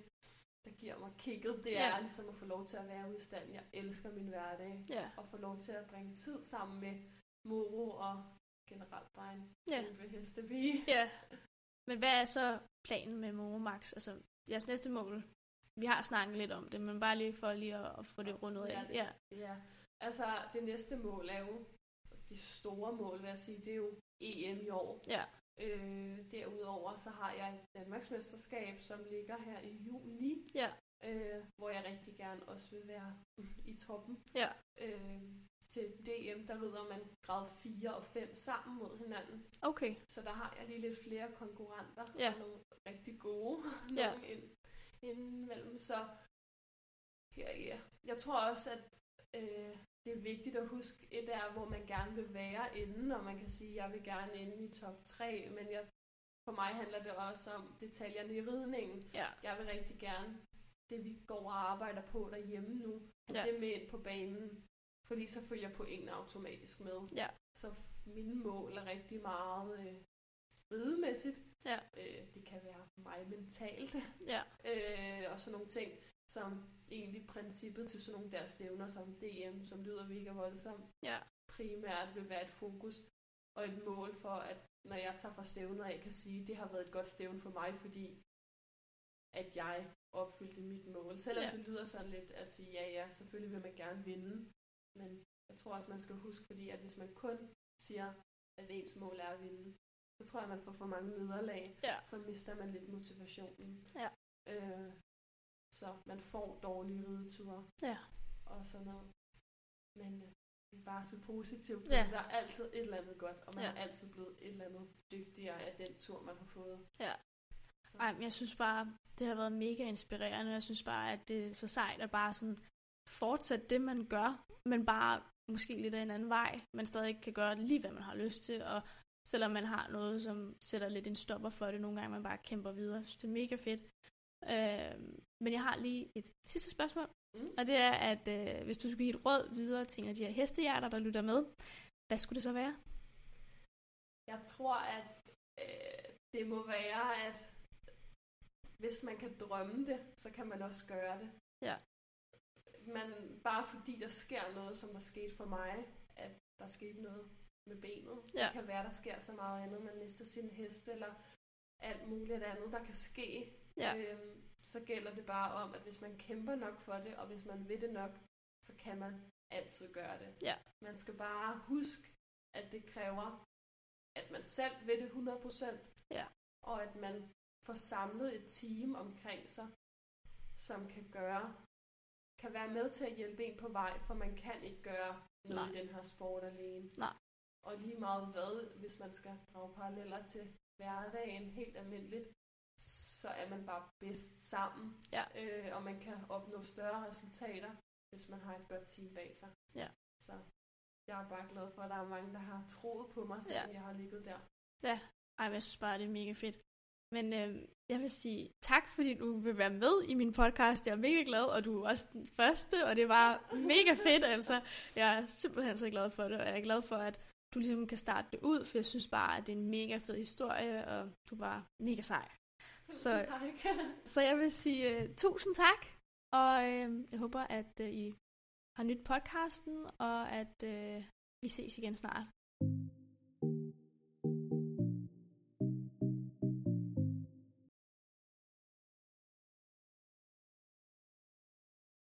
der giver mig kigget. Det er ligesom at få lov til at være ude i stand. Jeg elsker min hverdag. Ja. Og få lov til at bringe tid sammen med moro og generelt bare en ja. hestepige. Ja. *laughs* Men hvad er så planen med Moro Max? Altså, jeres næste mål? Vi har snakket lidt om det, men bare lige for lige at, at få det rundet af. Ja. ja. Altså, det næste mål er jo, de store mål, vil jeg sige, det er jo EM i år. Ja. Øh, derudover så har jeg et Danmarksmesterskab, som ligger her i juni. Ja. Øh, hvor jeg rigtig gerne også vil være i toppen. Ja. Øh, til DM, der rider man grad 4 og 5 sammen mod hinanden. Okay. Så der har jeg lige lidt flere konkurrenter. Ja. Og nogle rigtig gode. *laughs* Ja. ind, indimellem. Så ja, ja. jeg tror også, at øh, det er vigtigt at huske, et er, hvor man gerne vil være inde, og man kan sige, at jeg vil gerne inde i top 3, men jeg, for mig handler det også om detaljerne i ridningen. Ja. Jeg vil rigtig gerne det, vi går og arbejder på derhjemme nu, ja. det med ind på banen. Fordi så følger pointene automatisk med. Ja. Så mine mål er rigtig meget øh, ridemæssigt. Ja. Øh, det kan være mig mentalt. Ja. *laughs* øh, og sådan nogle ting, som egentlig princippet til sådan nogle der stævner som DM, som lyder mega voldsomt, ja. primært vil være et fokus og et mål for, at når jeg tager fra stævner af, kan sige, at det har været et godt stævn for mig, fordi at jeg opfyldte mit mål. Selvom ja. det lyder sådan lidt at sige, ja, ja, selvfølgelig vil man gerne vinde, men jeg tror også, man skal huske, fordi at hvis man kun siger, at ens mål er at vinde, så tror jeg, man får for mange nederlag, ja. så mister man lidt motivationen. Ja. Øh, så man får dårlige rideture ja. og sådan noget. Men øh, bare så positivt. Ja. Der er altid et eller andet godt, og man ja. er altid blevet et eller andet dygtigere af den tur, man har fået. Ja. Så. Ej, men jeg synes bare, det har været mega inspirerende. Jeg synes bare, at det er så sejt at bare sådan fortsætte det, man gør, men bare måske lidt af en anden vej. Man stadig kan gøre lige, hvad man har lyst til, og selvom man har noget, som sætter lidt en stopper for det, nogle gange man bare kæmper videre. Jeg synes, det er mega fedt. Øh, men jeg har lige et sidste spørgsmål, mm. og det er, at øh, hvis du skulle give et råd videre til en af de her hestehjerter, der lytter med, hvad skulle det så være? Jeg tror, at øh, det må være, at hvis man kan drømme det, så kan man også gøre det. Ja. Man, bare fordi der sker noget, som der skete for mig, at der skete noget med benet. Ja. Det kan være, der sker så meget andet. Man mister sin hest, eller alt muligt andet, der kan ske. Ja. Øhm, så gælder det bare om, at hvis man kæmper nok for det, og hvis man vil det nok, så kan man altid gøre det. Ja. Man skal bare huske, at det kræver, at man selv ved det 100%, Ja. og at man får samlet et team omkring sig, som kan gøre, kan være med til at hjælpe en på vej, for man kan ikke gøre noget Nej. i den her sport alene. Nej. Og lige meget hvad, hvis man skal drage paralleller til hverdagen helt almindeligt, så er man bare bedst sammen, Ja. øh, og man kan opnå større resultater, hvis man har et godt team bag sig. Ja. Så jeg er bare glad for, at der er mange, der har troet på mig, selvom Ja. jeg har ligget der. Ej, men jeg synes bare, det er mega fedt. Men øh, jeg vil sige tak, fordi du vil være med i min podcast. Jeg er mega glad, og du er også den første, og det var mega fedt, altså. Jeg er simpelthen så glad for det, og jeg er glad for, at du ligesom kan starte det ud, for jeg synes bare, at det er en mega fed historie, og du er bare mega sej. Så- tak. Så jeg vil sige uh, tusind tak, og uh, jeg håber, at uh, I har nyt podcasten, og at uh, vi ses igen snart.